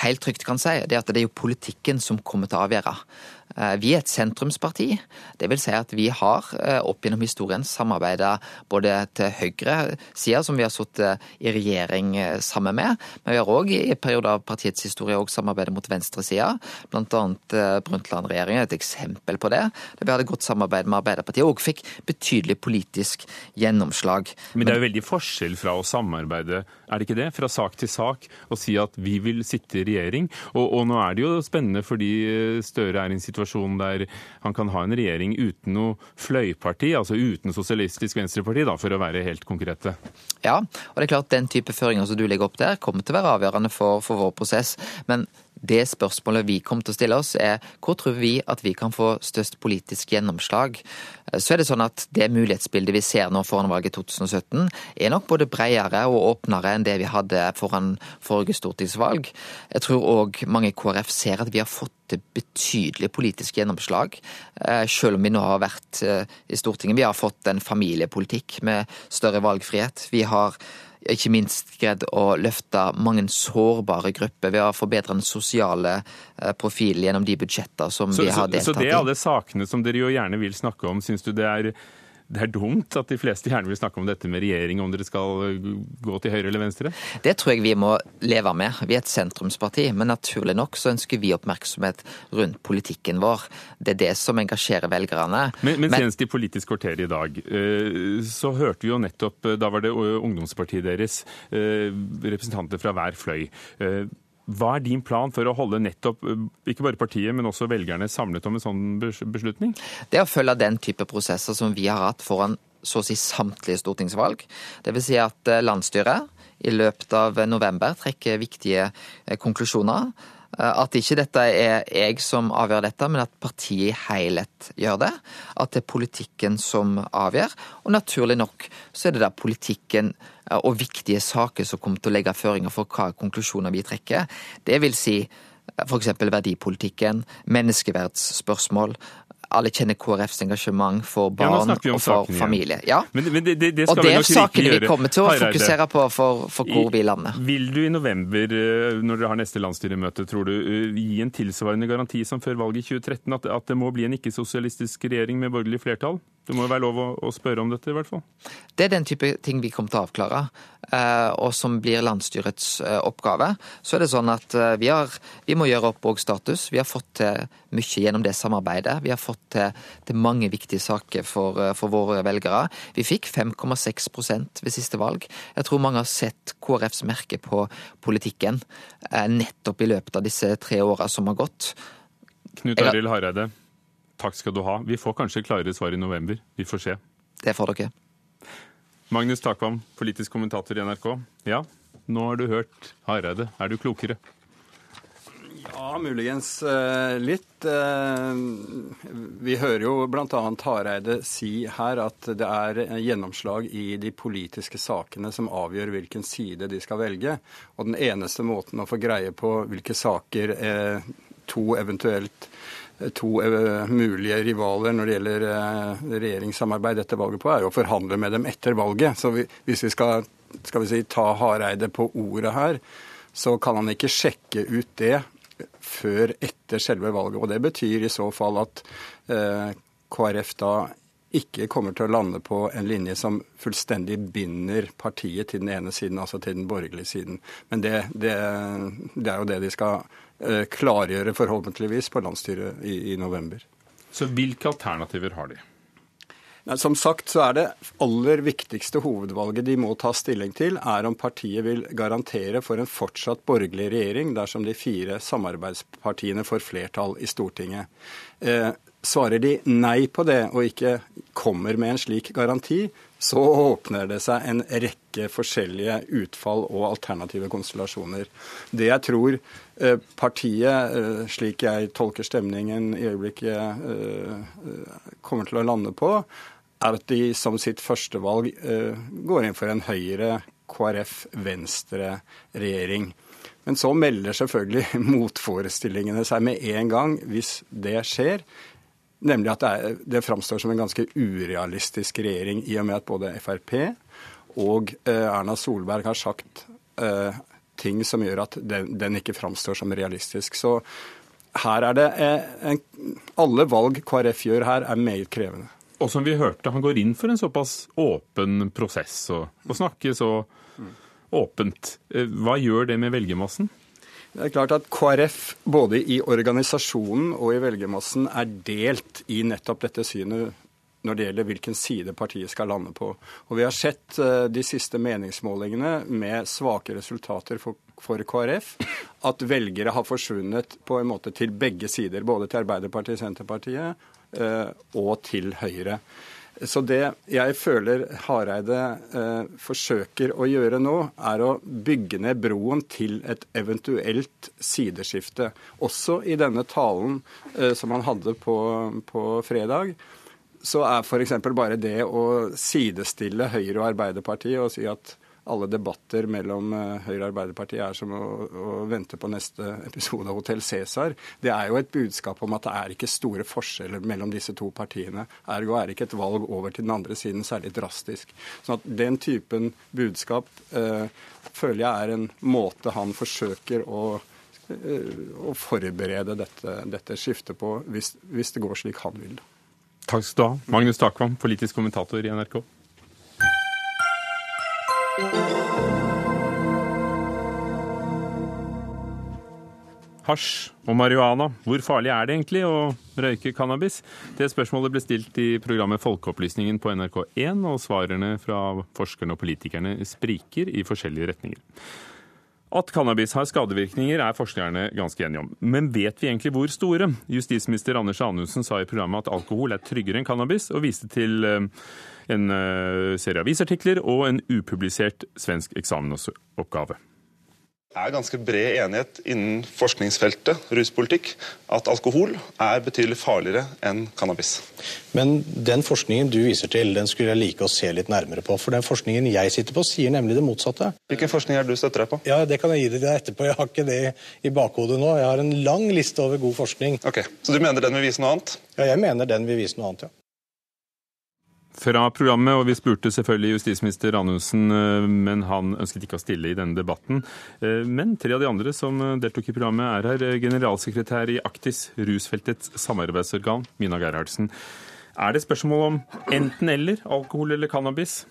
[SPEAKER 11] helt trygt kan si, det er at det er jo politikken som kommer til å avgjøre. Eh, vi er et sentrumsparti. Det vil si at vi har eh, opp gjennom historien samarbeida både til høyresida, som vi har sittet i regjering eh, sammen med, men vi har òg i perioder av partiets historie òg samarbeidet mot venstresida. Annet Brundtland-regjeringen er et eksempel på det. Vi hadde godt samarbeid med Arbeiderpartiet og fikk betydelig politisk gjennomslag.
[SPEAKER 1] Men det er jo veldig forskjell fra å samarbeide, er det ikke det? Fra sak til sak, og si at vi vil sitte i regjering. Og, og nå er det jo spennende fordi Støre er i en situasjon situasjon der han kan ha en regjering uten noe fløyparti, altså uten Sosialistisk Venstreparti, da, for å være helt konkrete?
[SPEAKER 11] Ja, og det er klart den type føringer som du legger opp der, kommer til å være avgjørende for, for vår prosess. Men det spørsmålet vi kommer til å stille oss, er hvor tror vi at vi kan få størst politisk gjennomslag? Så er det sånn at det mulighetsbildet vi ser nå foran valget 2017, er nok både bredere og åpnere enn det vi hadde foran forrige stortingsvalg. Jeg tror òg mange i KrF ser at vi har fått til betydelig politisk gjennomslag, eh, selv om vi nå har vært eh, i Stortinget. Vi har fått en familiepolitikk med større valgfrihet. Vi har ikke minst greid å løfte mange sårbare grupper ved å forbedre den sosiale eh, profilen gjennom de budsjetter som så, vi har deltatt i.
[SPEAKER 1] Så det er alle sakene som dere jo gjerne vil snakke om, syns du det er det er dumt at de fleste gjerne vil snakke om dette med regjering, om dere skal gå til høyre eller venstre?
[SPEAKER 11] Det tror jeg vi må leve med. Vi er et sentrumsparti, men naturlig nok så ønsker vi oppmerksomhet rundt politikken vår. Det er det som engasjerer velgerne.
[SPEAKER 1] Men, men, men senest i Politisk kvarter i dag, eh, så hørte vi jo nettopp, da var det ungdomspartiet deres, eh, representanter fra hver fløy. Hva er din plan for å holde nettopp eh, ikke bare partiet, men også velgerne samlet om en sånn beslutning?
[SPEAKER 11] Det å følge den type prosesser som vi har hatt foran så å si samtlige stortingsvalg. Dvs. Si at eh, landsstyret i løpet av november trekker viktige eh, konklusjoner. At ikke dette er jeg som avgjør dette, men at partiet i helhet gjør det. At det er politikken som avgjør. Og naturlig nok så er det da politikken og viktige saker som kommer til å legge føringer for hva konklusjoner vi trekker. Det vil si f.eks. verdipolitikken, menneskeverdsspørsmål, alle kjenner KrFs engasjement for barn ja, og for familie. Ja. Men, men det, det, og det er sakene vi kommer til å fokusere på for, for hvor vi lander.
[SPEAKER 1] Vil du i november, eh, når dere har neste landsstyremøte, tror du, eh, gi en tilsvarende garanti som før valget i 2013, at, at det må bli en ikke-sosialistisk regjering med borgerlig flertall? Det må jo være lov å, å, spørre om dette, i hvert fall?
[SPEAKER 11] Det er den type ting vi kommer til å avklare, eh, og som blir landsstyrets eh, oppgave. Så er det sånn at eh, vi, har, vi må gjøre opp òg status. Vi har fått til mye gjennom det samarbeidet. Vi har fått til, til mange viktige saker for, for, våre velgere. Vi fikk 5,6% ved siste valg. Jeg tror mange har sett KrFs merke på politikken nettopp i løpet av disse tre åra som har gått.
[SPEAKER 1] Knut Arild Hareide. Takk skal du ha. Vi får kanskje klarere svar i november. Vi får se.
[SPEAKER 11] Det får dere.
[SPEAKER 1] Magnus Takvam, politisk kommentator i NRK. Ja, nå har du hørt Hareide. Er du klokere?
[SPEAKER 5] Ja, muligens eh, litt. Eh, vi hører jo bl.a. Hareide si her at det er gjennomslag i de politiske sakene som avgjør hvilken side de skal velge. Og den eneste måten å få greie på hvilke saker eh, to eventuelt
[SPEAKER 12] to mulige rivaler når det gjelder regjeringssamarbeid etter valget på, er å forhandle med dem etter valget. Så hvis vi skal, skal vi si, ta Hareide på ordet her, så kan han ikke sjekke ut det før etter selve valget. Og det betyr i så fall at eh, KrF da ikke kommer til å lande på en linje som fullstendig binder partiet til den ene siden, altså til den borgerlige siden. Men det, det, det er jo det de skal eh, klargjøre, forhåpentligvis, på landsstyret i, i november.
[SPEAKER 1] Så hvilke alternativer har de?
[SPEAKER 12] Som sagt så er det aller viktigste hovedvalget de må ta stilling til, er om partiet vil garantere for en fortsatt borgerlig regjering dersom de fire samarbeidspartiene får flertall i Stortinget. Eh, Svarer de nei på det og ikke kommer med en slik garanti, så åpner det seg en rekke forskjellige utfall og alternative konstellasjoner. Det jeg tror eh, partiet, eh, slik jeg tolker stemningen i øyeblikket, eh, kommer til å lande på, er at de som sitt førstevalg går inn for en Høyre, KrF, Venstre-regjering. Men så melder selvfølgelig motforestillingene seg med en gang hvis det skjer. Nemlig at det, er, det framstår som en ganske urealistisk regjering, i og med at både Frp og eh, Erna Solberg har sagt eh, ting som gjør at den, den ikke framstår som realistisk. Så her er det eh, en, Alle valg KrF gjør her, er meget krevende.
[SPEAKER 1] Og som vi hørte, han går inn for en såpass åpen prosess og, og snakker så åpent. Eh, hva gjør det med velgermassen?
[SPEAKER 12] Det er klart at KrF både i organisasjonen og i velgermassen er delt i nettopp dette synet når det gjelder hvilken side partiet skal lande på. Og Vi har sett eh, de siste meningsmålingene med svake resultater for, for KrF, at velgere har forsvunnet på en måte til begge sider. Både til Arbeiderpartiet, Senterpartiet eh, og til Høyre. Så det jeg føler Hareide eh, forsøker å gjøre nå, er å bygge ned broen til et eventuelt sideskifte. Også i denne talen eh, som han hadde på, på fredag, så er f.eks. bare det å sidestille Høyre og Arbeiderpartiet og si at alle debatter mellom eh, Høyre og Arbeiderpartiet er som å, å, vente på neste episode av Hotell Cæsar. Det er jo et budskap om at det er ikke store forskjeller mellom disse to partiene. Ergo er ikke et valg over til den andre siden særlig drastisk. Så at Den typen budskap eh, føler jeg er en måte han forsøker å eh, å forberede dette, dette skiftet på, hvis, hvis, det går slik han vil.
[SPEAKER 1] Takk skal du ha, Magnus Takvam, politisk kommentator i NRK. Hasj og marihuana, hvor farlig er det egentlig å røyke cannabis? Det spørsmålet ble stilt i programmet Folkeopplysningen på NRK1, og svarene fra forskerne og politikerne spriker i forskjellige retninger. At cannabis har skadevirkninger er forskerne ganske enige om. Men vet vi egentlig hvor store? Justisminister Anders Anundsen sa i programmet at alkohol er tryggere enn cannabis, og viste til eh, en eh, serie avisartikler og en upublisert svensk eksamensoppgave.
[SPEAKER 13] Det er ganske bred enighet innen forskningsfeltet ruspolitikk at alkohol er betydelig farligere enn cannabis.
[SPEAKER 14] Men den forskningen du viser til, den skulle jeg like å se litt nærmere på. For den forskningen jeg sitter på, sier nemlig det motsatte.
[SPEAKER 13] Hvilken forskning er det du støtter deg på?
[SPEAKER 14] Ja, Det kan jeg gi deg etterpå. Jeg har ikke det i bakhodet nå. Jeg har en lang liste over god forskning.
[SPEAKER 13] Ok, Så du mener den vil vise noe annet?
[SPEAKER 14] Ja, jeg mener den vil vise noe annet, ja
[SPEAKER 1] fra programmet, og vi spurte selvfølgelig justisminister Anundsen, eh, men han ønsket ikke å stille i denne debatten. Eh, men tre av de andre som deltok i programmet er her. Generalsekretær i Aktis, rusfeltets samarbeidsorgan, Mina Gerhardsen. Er det spørsmål om enten-eller, alkohol eller cannabis?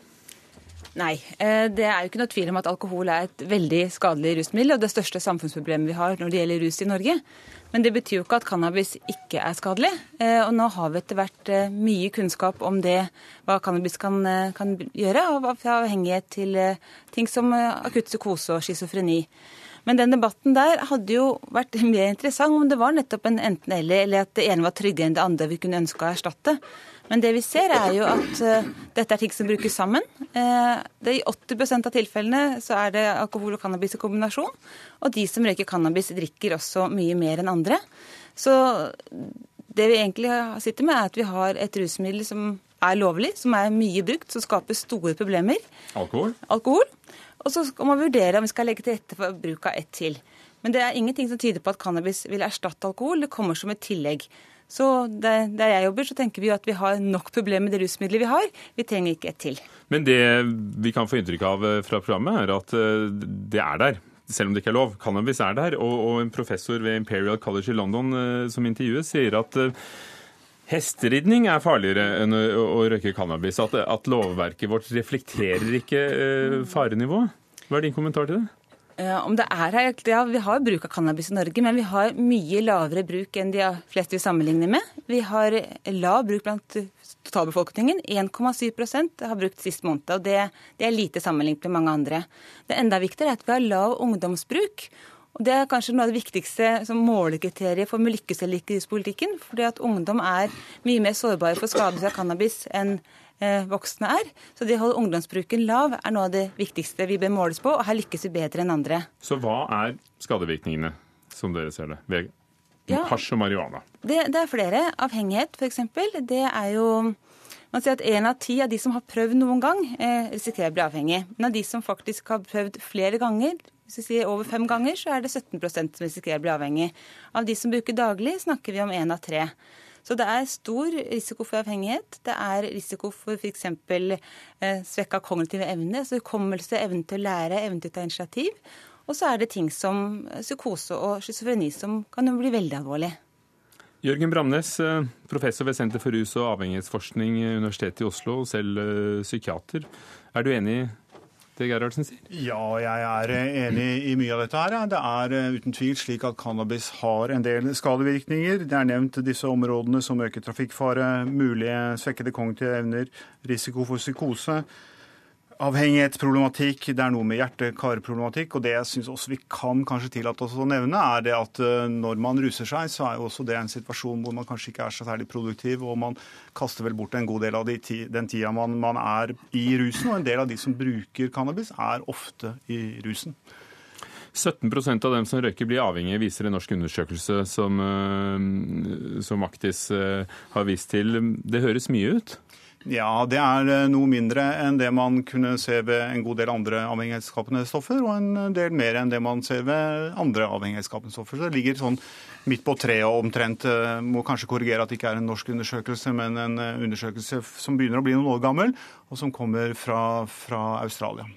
[SPEAKER 15] Nei, eh, det er jo ikke noe tvil om at alkohol er et veldig skadelig rusmiddel, og det største samfunnsproblemet vi har når det gjelder rus i Norge. Men det betyr jo ikke at cannabis ikke er skadelig. Eh, og nå har vi etter hvert eh, mye kunnskap om det, hva cannabis kan, eh, kan gjøre, fra avhengighet til ting som akutt psykose og schizofreni. Men den debatten der hadde jo vært mer interessant om det var nettopp en enten-eller, eller at det ene var tryggere enn det andre vi kunne ønske å erstatte. Men det vi ser, er jo at uh, dette er ting som brukes sammen. Uh, det, I 80% av tilfellene så er det alkohol og cannabis i kombinasjon. Og de som røyker cannabis, drikker også mye mer enn andre. Så det vi egentlig sitter med, er at vi har et rusmiddel som er lovlig, som er mye brukt, som skaper store problemer.
[SPEAKER 1] Alkohol?
[SPEAKER 15] Alkohol. Og så skal man vurdere om vi skal legge til rette for bruk av ett til. Men det er ingenting som tyder på at cannabis vil erstatte alkohol. Det kommer som et tillegg. Så der, jeg jobber, så tenker vi jo at vi har nok problemer med det rusmiddelet vi har. Vi trenger ikke et til.
[SPEAKER 1] Men det vi kan få inntrykk av eh, fra programmet, er at eh, det er der. Selv om det ikke er lov. Cannabis er der. Og en professor ved Imperial College i London eh, som intervjues, sier at Hesteridning er farligere enn å, røyke cannabis. At, at, lovverket vårt reflekterer ikke farenivået. Hva er din kommentar til det?
[SPEAKER 15] Eh, om det er her, ja, Vi har bruk av cannabis i Norge, men vi har mye lavere bruk enn de fleste vi sammenligner med. Vi har lav bruk blant totalbefolkningen. 1,7% har brukt sist måned. og det, det, er lite sammenlignet med mange andre. Det enda viktigere er at vi har lav ungdomsbruk. Og Det er kanskje noe av det viktigste som målekriteriet for lykkes eller ikke i politikken. fordi at ungdom er mye mer sårbare for skade av cannabis enn Eh, voksne er. Så det å holde ungdomsbruken lav er noe av det viktigste vi bør måles på, og her lykkes vi bedre enn andre.
[SPEAKER 1] Så hva er skadevirkningene, som dere ser det, ved ja, hasj og marihuana?
[SPEAKER 15] Det, det er flere. Avhengighet, f.eks. Det er jo man sier at én av ti av de som har prøvd noen gang, eh, risikerer å bli avhengig. Men av de som faktisk har prøvd flere ganger, hvis vi sier over fem ganger, så er det 17% som risikerer å bli avhengig. Av de som bruker daglig, snakker vi om én av tre. Så det er stor risiko for avhengighet. Det er risiko for f.eks. Eh, svekka kognitive evne, altså hukommelse, evne til å lære, evne til å ta initiativ. Og så er det ting som psykose og schizofreni som kan bli veldig alvorlig.
[SPEAKER 1] Jørgen Bramnes, eh, professor ved Senter for rus- og avhengighetsforskning, Universitetet i Oslo, selv eh, psykiater. Er du enig det Gerhardsen sier?
[SPEAKER 16] Ja, jeg er enig i mye av dette. her. Det er eh, uten tvil slik at cannabis har en del skadevirkninger. Det er nevnt disse områdene som øker trafikkfare, mulige svekkede kognitive evner, risiko for psykose avhengighetsproblematikk, det er noe med hjerte-kar-problematikk. Og det jeg syns også vi kan kanskje tillate oss å nevne, er det at eh, når man ruser seg, så er jo også det en situasjon hvor man kanskje ikke er så særlig produktiv, og man kaster vel bort en god del av de, den tida man, man er i rusen. Og en del av de som bruker cannabis, er ofte i rusen.
[SPEAKER 1] 17% av dem som røyker, blir avhengige, viser en norsk undersøkelse som, eh, som Aktis eh, har vist til. Det høres mye ut?
[SPEAKER 16] Ja, det er eh, noe mindre enn det man kunne se ved en god del andre avhengighetsskapende stoffer, og en del mer enn det man ser ved andre avhengighetsskapende stoffer. Så det ligger sånn midt på treet og omtrent. Eh, må kanskje korrigere at det ikke er en norsk undersøkelse, men en eh, undersøkelse som begynner å bli noen år gammel, og som kommer fra, fra Australia.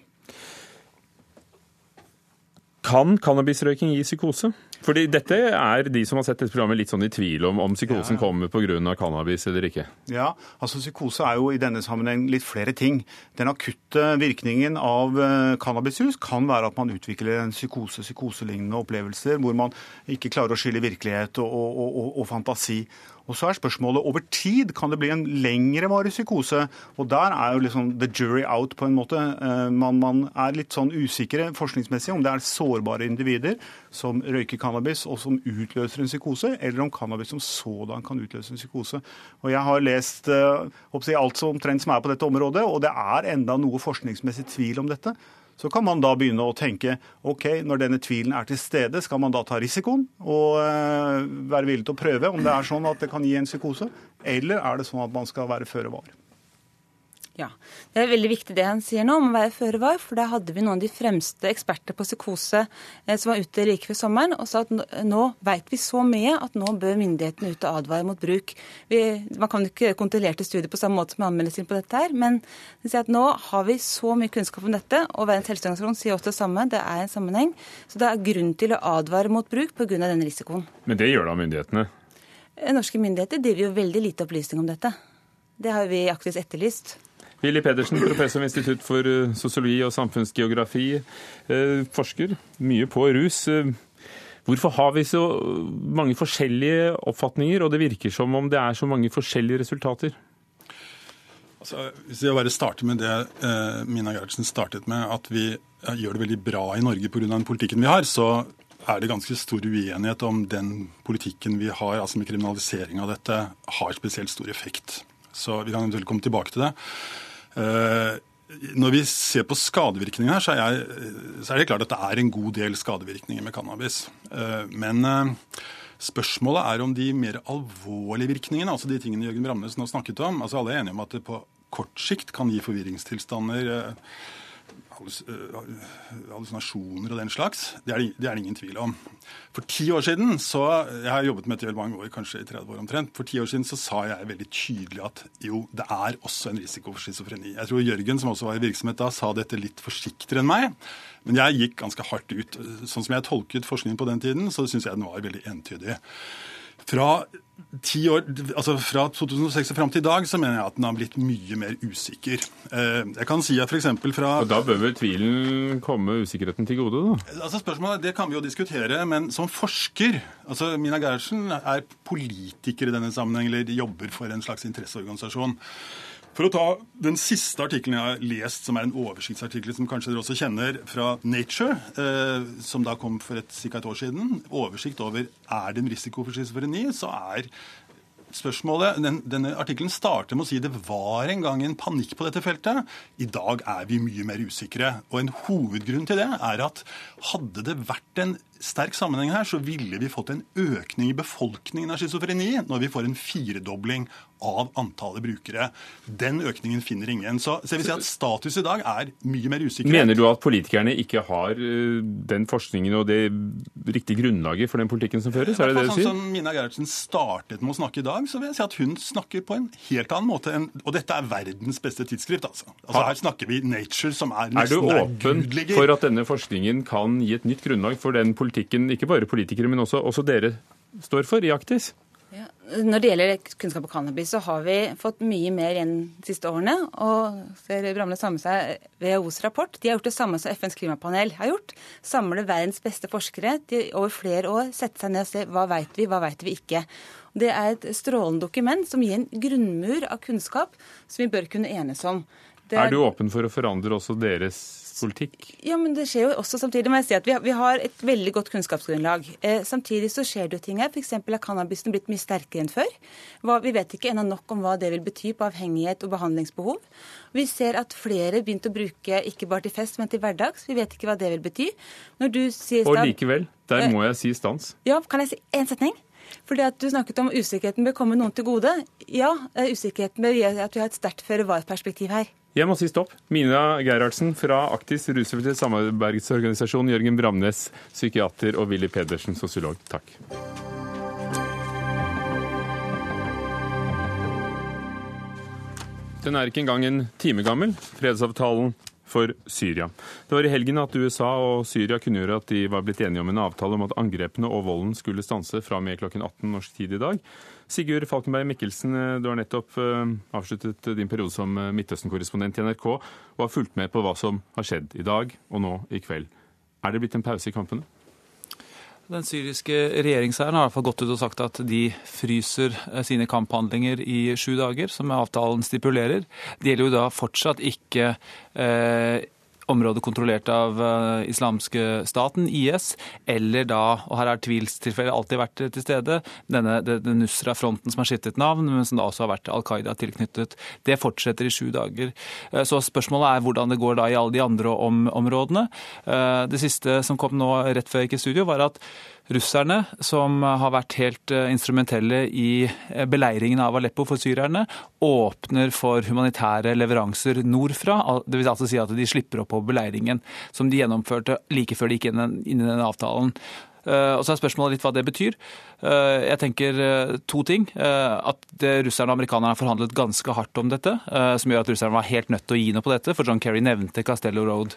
[SPEAKER 1] Kan cannabisrøyking gi psykose? Fordi dette er de som har sett dette programmet litt sånn i tvil om om psykosen ja. kommer pga. cannabis eller ikke.
[SPEAKER 16] Ja, altså psykose er jo i denne sammenheng litt flere ting. Den akutte virkningen av cannabishus kan være at man utvikler en psykose, psykoselignende opplevelser hvor man ikke klarer å skille virkelighet og, og, og, og fantasi. Og så er spørsmålet over tid kan det bli en lengrevarig psykose. Og der er jo liksom the jury out på en måte. Eh, man, man, er litt sånn usikre forskningsmessig om det er sårbare individer som røyker cannabis og som utløser en psykose, eller om cannabis som sådan kan utløse en psykose. Og Jeg har lest uh, alt som omtrent som er på dette området, og det er enda noe forskningsmessig tvil om dette. Så kan man da begynne å tenke ok, når denne tvilen er til stede, skal man da ta risikoen og uh, være villig til å prøve om det er sånn at det kan gi en psykose, eller er det sånn at man skal være føre var?
[SPEAKER 15] Ja, Det er veldig viktig det han sier nå om å være føre var. For der hadde vi noen av de fremste eksperter på psykose eh, som var ute like før sommeren og sa at nå vet vi så mye at nå bør myndighetene ut og advare mot bruk. Vi, man kan ikke kontrollere kontrollerte studier på samme måte som anmeldelsen på dette her, men de sier at nå har vi så mye kunnskap om dette, og Verdens helseorganisasjon sier også det samme, det er en sammenheng. Så det er grunn til å advare mot bruk pga. denne risikoen.
[SPEAKER 1] Men det gjør da myndighetene?
[SPEAKER 15] Eh, norske myndigheter driver jo veldig lite opplysning om dette. Det har vi aktivt etterlyst.
[SPEAKER 1] Willy Pedersen, professor ved Institutt for eh, sosiologi og samfunnsgeografi, eh, forsker mye på rus. Eh, hvorfor har vi så mange forskjellige oppfatninger, og det virker som om det er så mange forskjellige resultater?
[SPEAKER 17] Altså, hvis jeg bare starter med det Mina Gerhardsen startet med, at vi gjør det veldig bra i Norge pga. den politikken vi har, så er det ganske stor uenighet om den politikken vi har, altså med kriminalisering av dette, har spesielt stor effekt. Så vi kan eventuelt komme tilbake til det. Eh, når vi ser på skadevirkningene her, så er, jeg, så er, det klart at det er en god del skadevirkninger med cannabis. Eh, men eh, spørsmålet er om de mer alvorlige virkningene, altså de tingene Jørgen Bramnes nå snakket om altså Alle er enige om at det på kort sikt kan gi forvirringstilstander, hallusinasjoner og den slags. Det er, det, er ingen tvil om. For ti år siden så, Jeg har jobbet med dette mange år, kanskje i 30 år omtrent. For ti år siden så sa jeg veldig tydelig at jo, det er også en risiko for schizofreni. Jeg tror Jørgen, som også var i virksomhet da, sa dette litt forsiktigere enn meg. Men jeg gikk ganske hardt ut. Sånn som jeg tolket forskningen på den tiden, så syns jeg den var veldig entydig. Fra, år, altså fra 2006 og fram til i dag så mener jeg at den har blitt mye mer usikker. Eh, jeg kan si at for fra...
[SPEAKER 1] Og Da bør vel tvilen komme usikkerheten til gode, da?
[SPEAKER 17] Altså spørsmålet, Det kan vi jo diskutere, men som forsker altså Mina Gerhardsen er politiker i denne sammenheng, eller jobber for en slags interesseorganisasjon. For å ta den siste artikkelen jeg har lest, som er en oversiktsartikkel som kanskje dere også kjenner, fra Nature, eh, som da kom for et, ca. et år siden, oversikt over er det en risiko for schizofreni, så er spørsmålet, den, Denne artikkelen starter med å si det var en gang en panikk på dette feltet. I dag er vi mye mer usikre. Og En hovedgrunn til det er at hadde det vært en sterk sammenheng her, så ville vi fått en økning i befolkningen av schizofreni når vi får en firedobling av antallet brukere. Den økningen finner ingen. Så, så jeg vil si at status i dag er mye mer usikker.
[SPEAKER 1] Mener du at politikerne ikke har eh, den forskningen og det riktige grunnlaget for den politikken som føres? Er det det du sier? sånn?
[SPEAKER 17] Som Mina Gerhardsen startet med å snakke i dag, så vil jeg si at hun snakker på en helt annen måte. enn, Og dette er verdens beste tidsskrift, altså. altså her snakker vi Nature, som er nesten
[SPEAKER 1] Er du åpen for at denne forskningen kan gi et nytt grunnlag for den politikken ikke bare politikere, men også, også dere står for i Aktis?
[SPEAKER 15] Når det gjelder kunnskap om cannabis, så har vi fått mye mer igjen de siste årene. Og ser Bramle samle seg WHOs rapport. De har gjort det samme som FNs klimapanel har gjort. Samle verdens beste forskere de over flere år, sette seg ned og se hva veit vi, hva veit vi ikke. Det er et strålende dokument som gir en grunnmur av kunnskap som vi bør kunne enes om.
[SPEAKER 1] Er... er du åpen for å forandre også deres politikk?
[SPEAKER 15] Ja, men det skjer jo også samtidig. må jeg si at Vi har, vi har et veldig godt kunnskapsgrunnlag. Eh, samtidig så skjer det jo ting her. F.eks. er cannabisen blitt mye sterkere enn før. Hva, vi vet ikke ennå nok om hva det vil bety på avhengighet og behandlingsbehov. Vi ser at flere begynte å bruke ikke bare til fest, men til hverdags. Vi vet ikke hva det vil bety.
[SPEAKER 1] Sier, og likevel, der må jeg si stans.
[SPEAKER 15] Ja, kan jeg si én setning? Fordi at Du snakket om usikkerheten bør komme noen til gode. Ja, usikkerheten bør gjøre at vi har et sterkt føre-var-perspektiv her.
[SPEAKER 1] Jeg må si stopp. Mina Gerhardsen fra Aktis rusfeltet samarbeidsorganisasjon, Jørgen Bramnes, psykiater, og Willy Pedersen, sosiolog. Takk. Den er ikke engang en time gammel, fredsavtalen for Syria. Det var i helgen at USA og Syria kunngjorde at de var blitt enige om en avtale om at angrepene og volden skulle stanse fra og med klokken 18 norsk tid i dag. Sigurd Falkenberg Mikkelsen, eh, du har nettopp eh, avsluttet din periode som eh, Midtøsten-korrespondent i NRK og har fulgt med på hva som har skjedd i dag og nå i kveld. Er det blitt en pause i kampene?
[SPEAKER 18] Den syriske regjeringshæren har i hvert fall gått ut og sagt at de fryser sine kamphandlinger i sju dager, som avtalen stipulerer. Det gjelder jo da fortsatt ikke eh, område kontrollert av uh, islamske staten, IS, eller da, og her har tvilstilfeller alltid vært til stede, denne den Nusra-fronten som har skiftet navn, men som da også har vært Al Qaida tilknyttet. Det fortsetter i sju dager. Uh, så spørsmålet er hvordan det går da i alle de andre om områdene. Uh, det siste som kom nå rett før jeg gikk i studio, var at russerne, som har vært helt eh, instrumentelle i eh, beleiringen av Aleppo for syrerne, åpner for humanitære leveranser nordfra. Det vil altså si at de slipper opp på beleiringen, som de gjennomførte like før de gikk inn i den avtalen. Eh, og så er spørsmålet litt hva det betyr. Eh, jeg tenker eh, to ting. At russerne og amerikanerne har forhandlet ganske hardt om dette, som gjør at russerne var helt nødt til å gi noe på dette. For John Kerry nevnte Castello Road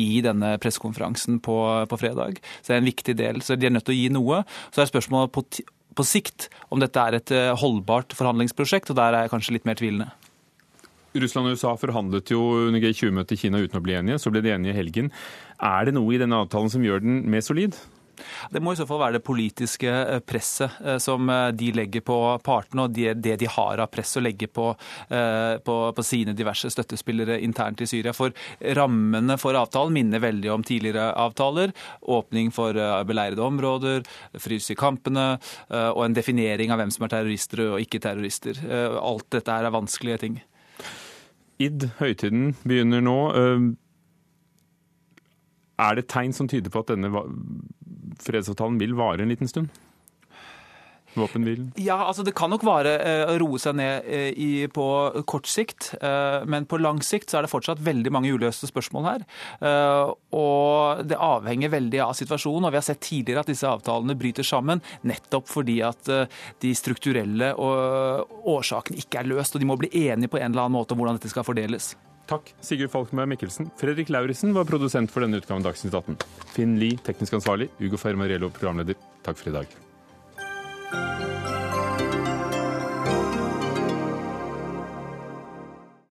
[SPEAKER 18] i denne pressekonferansen på, på, fredag. Så det er en viktig del. Så de er nødt til å gi noe. Så er spørsmålet på, på sikt om dette er et holdbart forhandlingsprosjekt, og der er jeg kanskje litt mer tvilende.
[SPEAKER 1] Russland og USA forhandlet jo under G20-møtet i Kina uten å bli enige. Så ble de enige i helgen. Er det noe i denne avtalen som gjør den mer solid?
[SPEAKER 18] Det må i så fall være det politiske eh, presset eh, som eh, de legger på partene, og det de har av press å legge på, på, på, sine diverse støttespillere internt i Syria. For rammene for avtalen minner veldig om tidligere avtaler. Åpning for beleirede områder, frys i kampene og en definering av hvem som er terrorister og ikke terrorister. Alt dette er vanskelige ting.
[SPEAKER 1] Id, høytiden begynner nå. Er det tegn som tyder på at denne fredsavtalen vil vare en liten stund? Våpenhvilen?
[SPEAKER 18] Ja, altså Det kan nok vare å roe seg ned i, på kort sikt, men på lang sikt så er det fortsatt veldig mange uløste spørsmål her. Og det avhenger veldig av situasjonen. og Vi har sett tidligere at disse avtalene bryter sammen nettopp fordi at de strukturelle årsakene ikke er løst, og de må bli enige på en eller annen måte om hvordan dette skal fordeles.
[SPEAKER 1] Takk, Sigurd Falkenberg Mikkelsen. Fredrik Lauritzen var produsent for denne utgaven Dagsnytt 18. Finn Lie, teknisk ansvarlig. Ugo Fermariello, programleder. Takk for i dag.